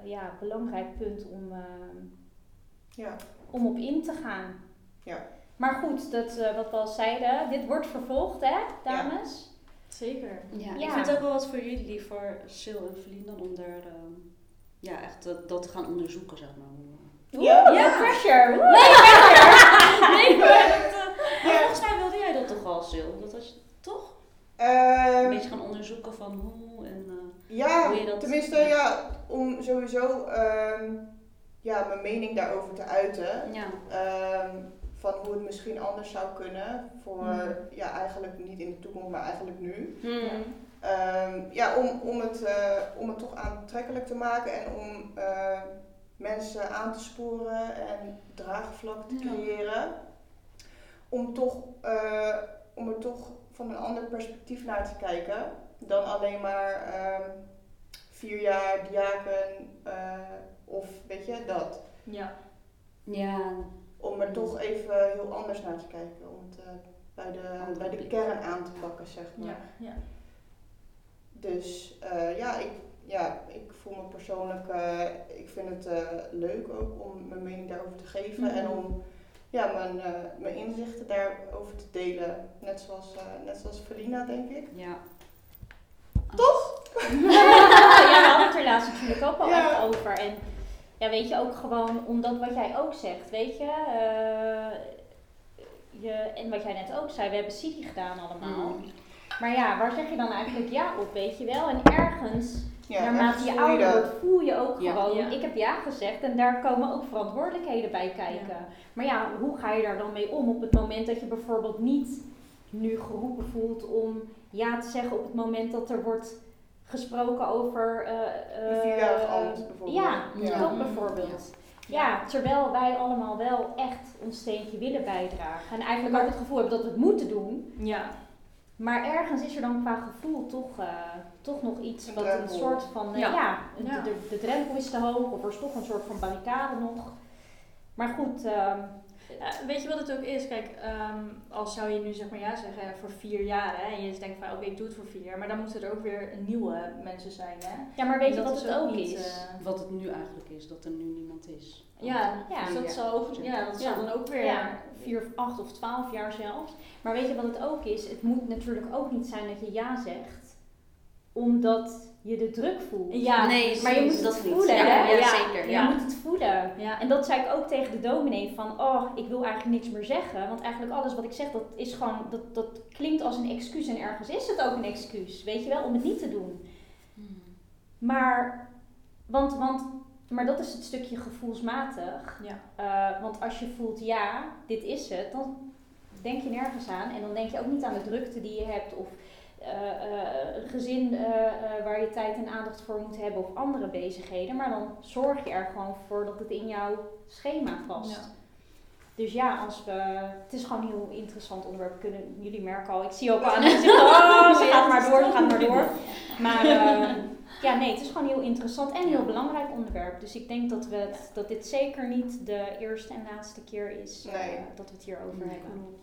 ja, belangrijk punt om, eh, Ja. om op in te gaan. Ja. Maar goed, dat, eh, wat we al zeiden, dit wordt vervolgd, hè, dames? Zeker. Ja, Ja. ik vind het ook wel wat voor jullie, voor Sil en Feline, dan om daar ehm, ja, echt dat, dat te gaan onderzoeken, zeg maar. Ja. no pressure! Nee, [LAUGHS] maar dat, eh, maar volgens mij wilde jij dat toch al, Sil? Dat was toch? Een Ehm, beetje gaan onderzoeken van hoe en... eh, Ja, Hoe je dat- tenminste, ja, om sowieso ehm, ja, mijn mening daarover te uiten. ja. ehm, van hoe het misschien anders zou kunnen. Voor, Mhm. ja, eigenlijk niet in de toekomst, maar eigenlijk nu. Hmm. Ehm, ja, om, om, het, eh, om het toch aantrekkelijk te maken en om eh, mensen aan te sporen en draagvlak te Ja. creëren. Om, toch, eh, om er toch van een ander perspectief naar te kijken dan alleen maar ehm, vier jaar diaken of weet je dat. Ja. Ja, Om er toch even heel anders naar te kijken. Om het eh, bij, de, bij de kern aan te pakken, zeg maar. Ja. ja. Dus eh, ja, ik, ja, ik voel me persoonlijk, eh, ik vind het eh, leuk ook om mijn mening daarover te geven Mhm. en om ja, mijn, eh, mijn inzichten daarover te delen. Net zoals, eh, net zoals Felina, denk ik. ja. [LAUGHS] ja, we hadden het er laatst natuurlijk ook al Ja. echt over. En ja, weet je, ook gewoon omdat wat jij ook zegt, weet je, eh, je. En wat jij net ook zei, we hebben City gedaan allemaal. Mm. Maar ja, waar zeg je dan eigenlijk ja op, weet je wel? En ergens, Ja, naarmate je ouder wordt, voel je ook Ja. gewoon, Ja. ik heb ja gezegd en daar komen ook verantwoordelijkheden bij kijken. Maar ja, hoe ga je daar dan mee om op het moment dat je bijvoorbeeld niet nu geroepen voelt om ja te zeggen op het moment dat er wordt gesproken over... eh, Een eh, vierjarig ambt bijvoorbeeld. Ja, Ja. dat bijvoorbeeld. Ja, terwijl wij allemaal wel echt ons steentje willen bijdragen. En eigenlijk ook het gevoel hebben dat we het moeten doen. Ja. Maar ergens is er dan qua gevoel toch, eh, toch nog iets Een wat een soort van... eh, ja, Ja. de, Ja. De, de drempel is te hoog of er is toch een soort van barricade nog. Maar goed, ehm, Ja, weet je wat het ook is? Kijk, ehm, als zou je nu zeg maar ja zeggen voor vier jaar hè, en je denkt van oké, ik doe het voor vier jaar, maar dan moeten er ook weer nieuwe mensen zijn. Hè? ja, maar weet En je wat het ook is? eh, Wat het nu eigenlijk is, dat er nu niemand is. ja, Ja. dus dat zal ja, dat zal Ja. dan ook weer. Ja, vier, acht of twaalf jaar zelfs. Maar weet je wat het ook is? Het moet natuurlijk ook niet zijn dat je ja zegt, omdat je de druk voelt. Ja, nee, maar je moet het voelen, Ja, hè? ja, Ja. zeker. Je Ja. moet het voelen. Ja. En dat zei ik ook tegen de dominee van, oh, ik wil eigenlijk niks meer zeggen. Want eigenlijk alles wat ik zeg, dat is gewoon, dat, dat klinkt als een excuus. En ergens is het ook een excuus, weet je wel, om het niet te doen. Hmm. Maar, want, want, maar dat is het stukje gevoelsmatig. Ja. Eh, want als je voelt, ja, dit is het, dan denk je nergens aan. En dan denk je ook niet aan de drukte die je hebt. Of een gezin eh, eh, waar je tijd en aandacht voor moet hebben. Of andere bezigheden. Maar dan zorg je er gewoon voor dat het in jouw schema past. Ja. Dus ja, als we, het is gewoon een heel interessant onderwerp. Kunnen jullie merken al, ik zie ook [LAUGHS] al aan het gezicht, oh, ze gaat maar door, ze gaat maar door. Maar eh, ja, nee, het is gewoon heel interessant en heel belangrijk onderwerp. Dus ik denk dat, we het, dat dit zeker niet de eerste en laatste keer is eh, Nee. dat we het hierover Nee. hebben.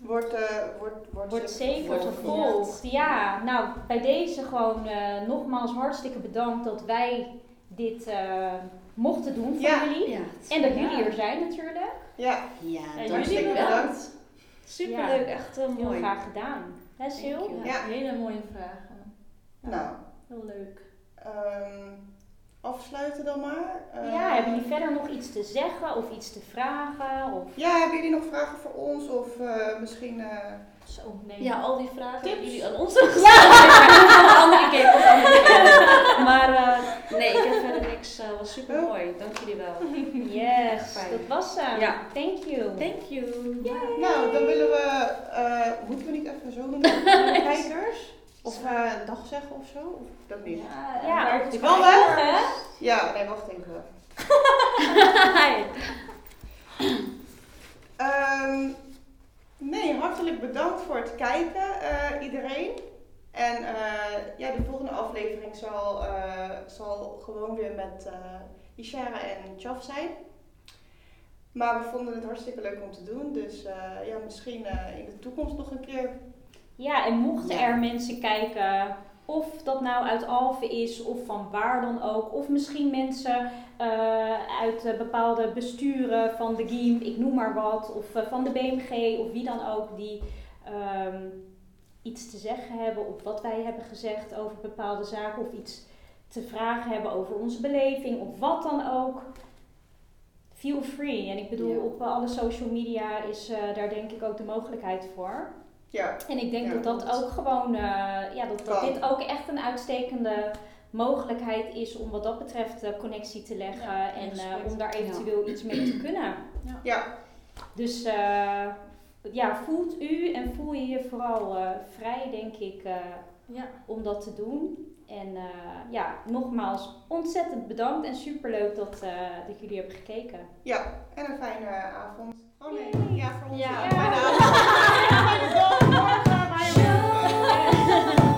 Wordt, eh, wordt, wordt, Wordt zeker vervolgd. vervolgd. Ja, nou bij deze gewoon eh, nogmaals hartstikke bedankt dat wij dit eh, mochten doen voor Ja. jullie. Ja. En dat Ja. jullie er zijn natuurlijk. Ja, Ja, Ja, wel. bedankt. Superleuk, echt Heel mooi. graag gedaan. Hè, Sil? Ja. Hele mooie vragen. Nou, Heel leuk. ehm, afsluiten dan maar. Eh, Ja, hebben jullie verder nog iets te zeggen of iets te vragen? Of... Ja, hebben jullie nog vragen voor ons? Of eh, misschien... eh, Zo, nee. Ja, al die vragen Tips? die jullie aan ons hebben gesteld. andere keer. komt andere keer. Maar eh, nee, ik heb verder niks. Het was super mooi. Dank jullie wel. Yes, Fijn. dat was hem. Ja. Thank you. Thank you. Nou, dan willen we... eh, moeten we niet even zo doen de [LAUGHS] kijkers? Of eh, dag zeggen of zo? Of dat niet? Ja, Ja, ook de Wel? Ja, nee, wacht even. [LAUGHS] Ehm, nee, hartelijk bedankt voor het kijken, eh, iedereen. En eh, ja, de volgende aflevering zal, eh, zal gewoon weer met eh Ishara en Chaf zijn. Maar we vonden het hartstikke leuk om te doen. Dus eh, ja, misschien eh, in de toekomst nog een keer. Ja, en mochten Ja. er mensen kijken, of dat nou uit Alphen is of van waar dan ook, of misschien mensen eh, uit eh, bepaalde besturen van de GIEM, ik noem maar wat, of eh, van de BMG of wie dan ook, die ehm, iets te zeggen hebben op wat wij hebben gezegd over bepaalde zaken, of iets te vragen hebben over onze beleving, of wat dan ook. Feel free. En ik bedoel, Ja. op alle social media is daar denk ik ook de mogelijkheid voor. Ja, En ik denk Ja, dat dat ook gewoon, eh, ja, dat, dit ook echt een uitstekende mogelijkheid is om wat dat betreft de connectie te leggen Ja, en eh, om daar eventueel iets mee te kunnen. ja, Dus eh, ja, voelt u en voel je je vooral eh, vrij, denk ik, eh, Ja. om dat te doen. En eh, ja, nogmaals ontzettend bedankt en superleuk dat, eh, dat jullie hebben gekeken. ja. En een fijne avond. Oh, maybe. Yeah, for. Yeah. [LAUGHS] [LAUGHS]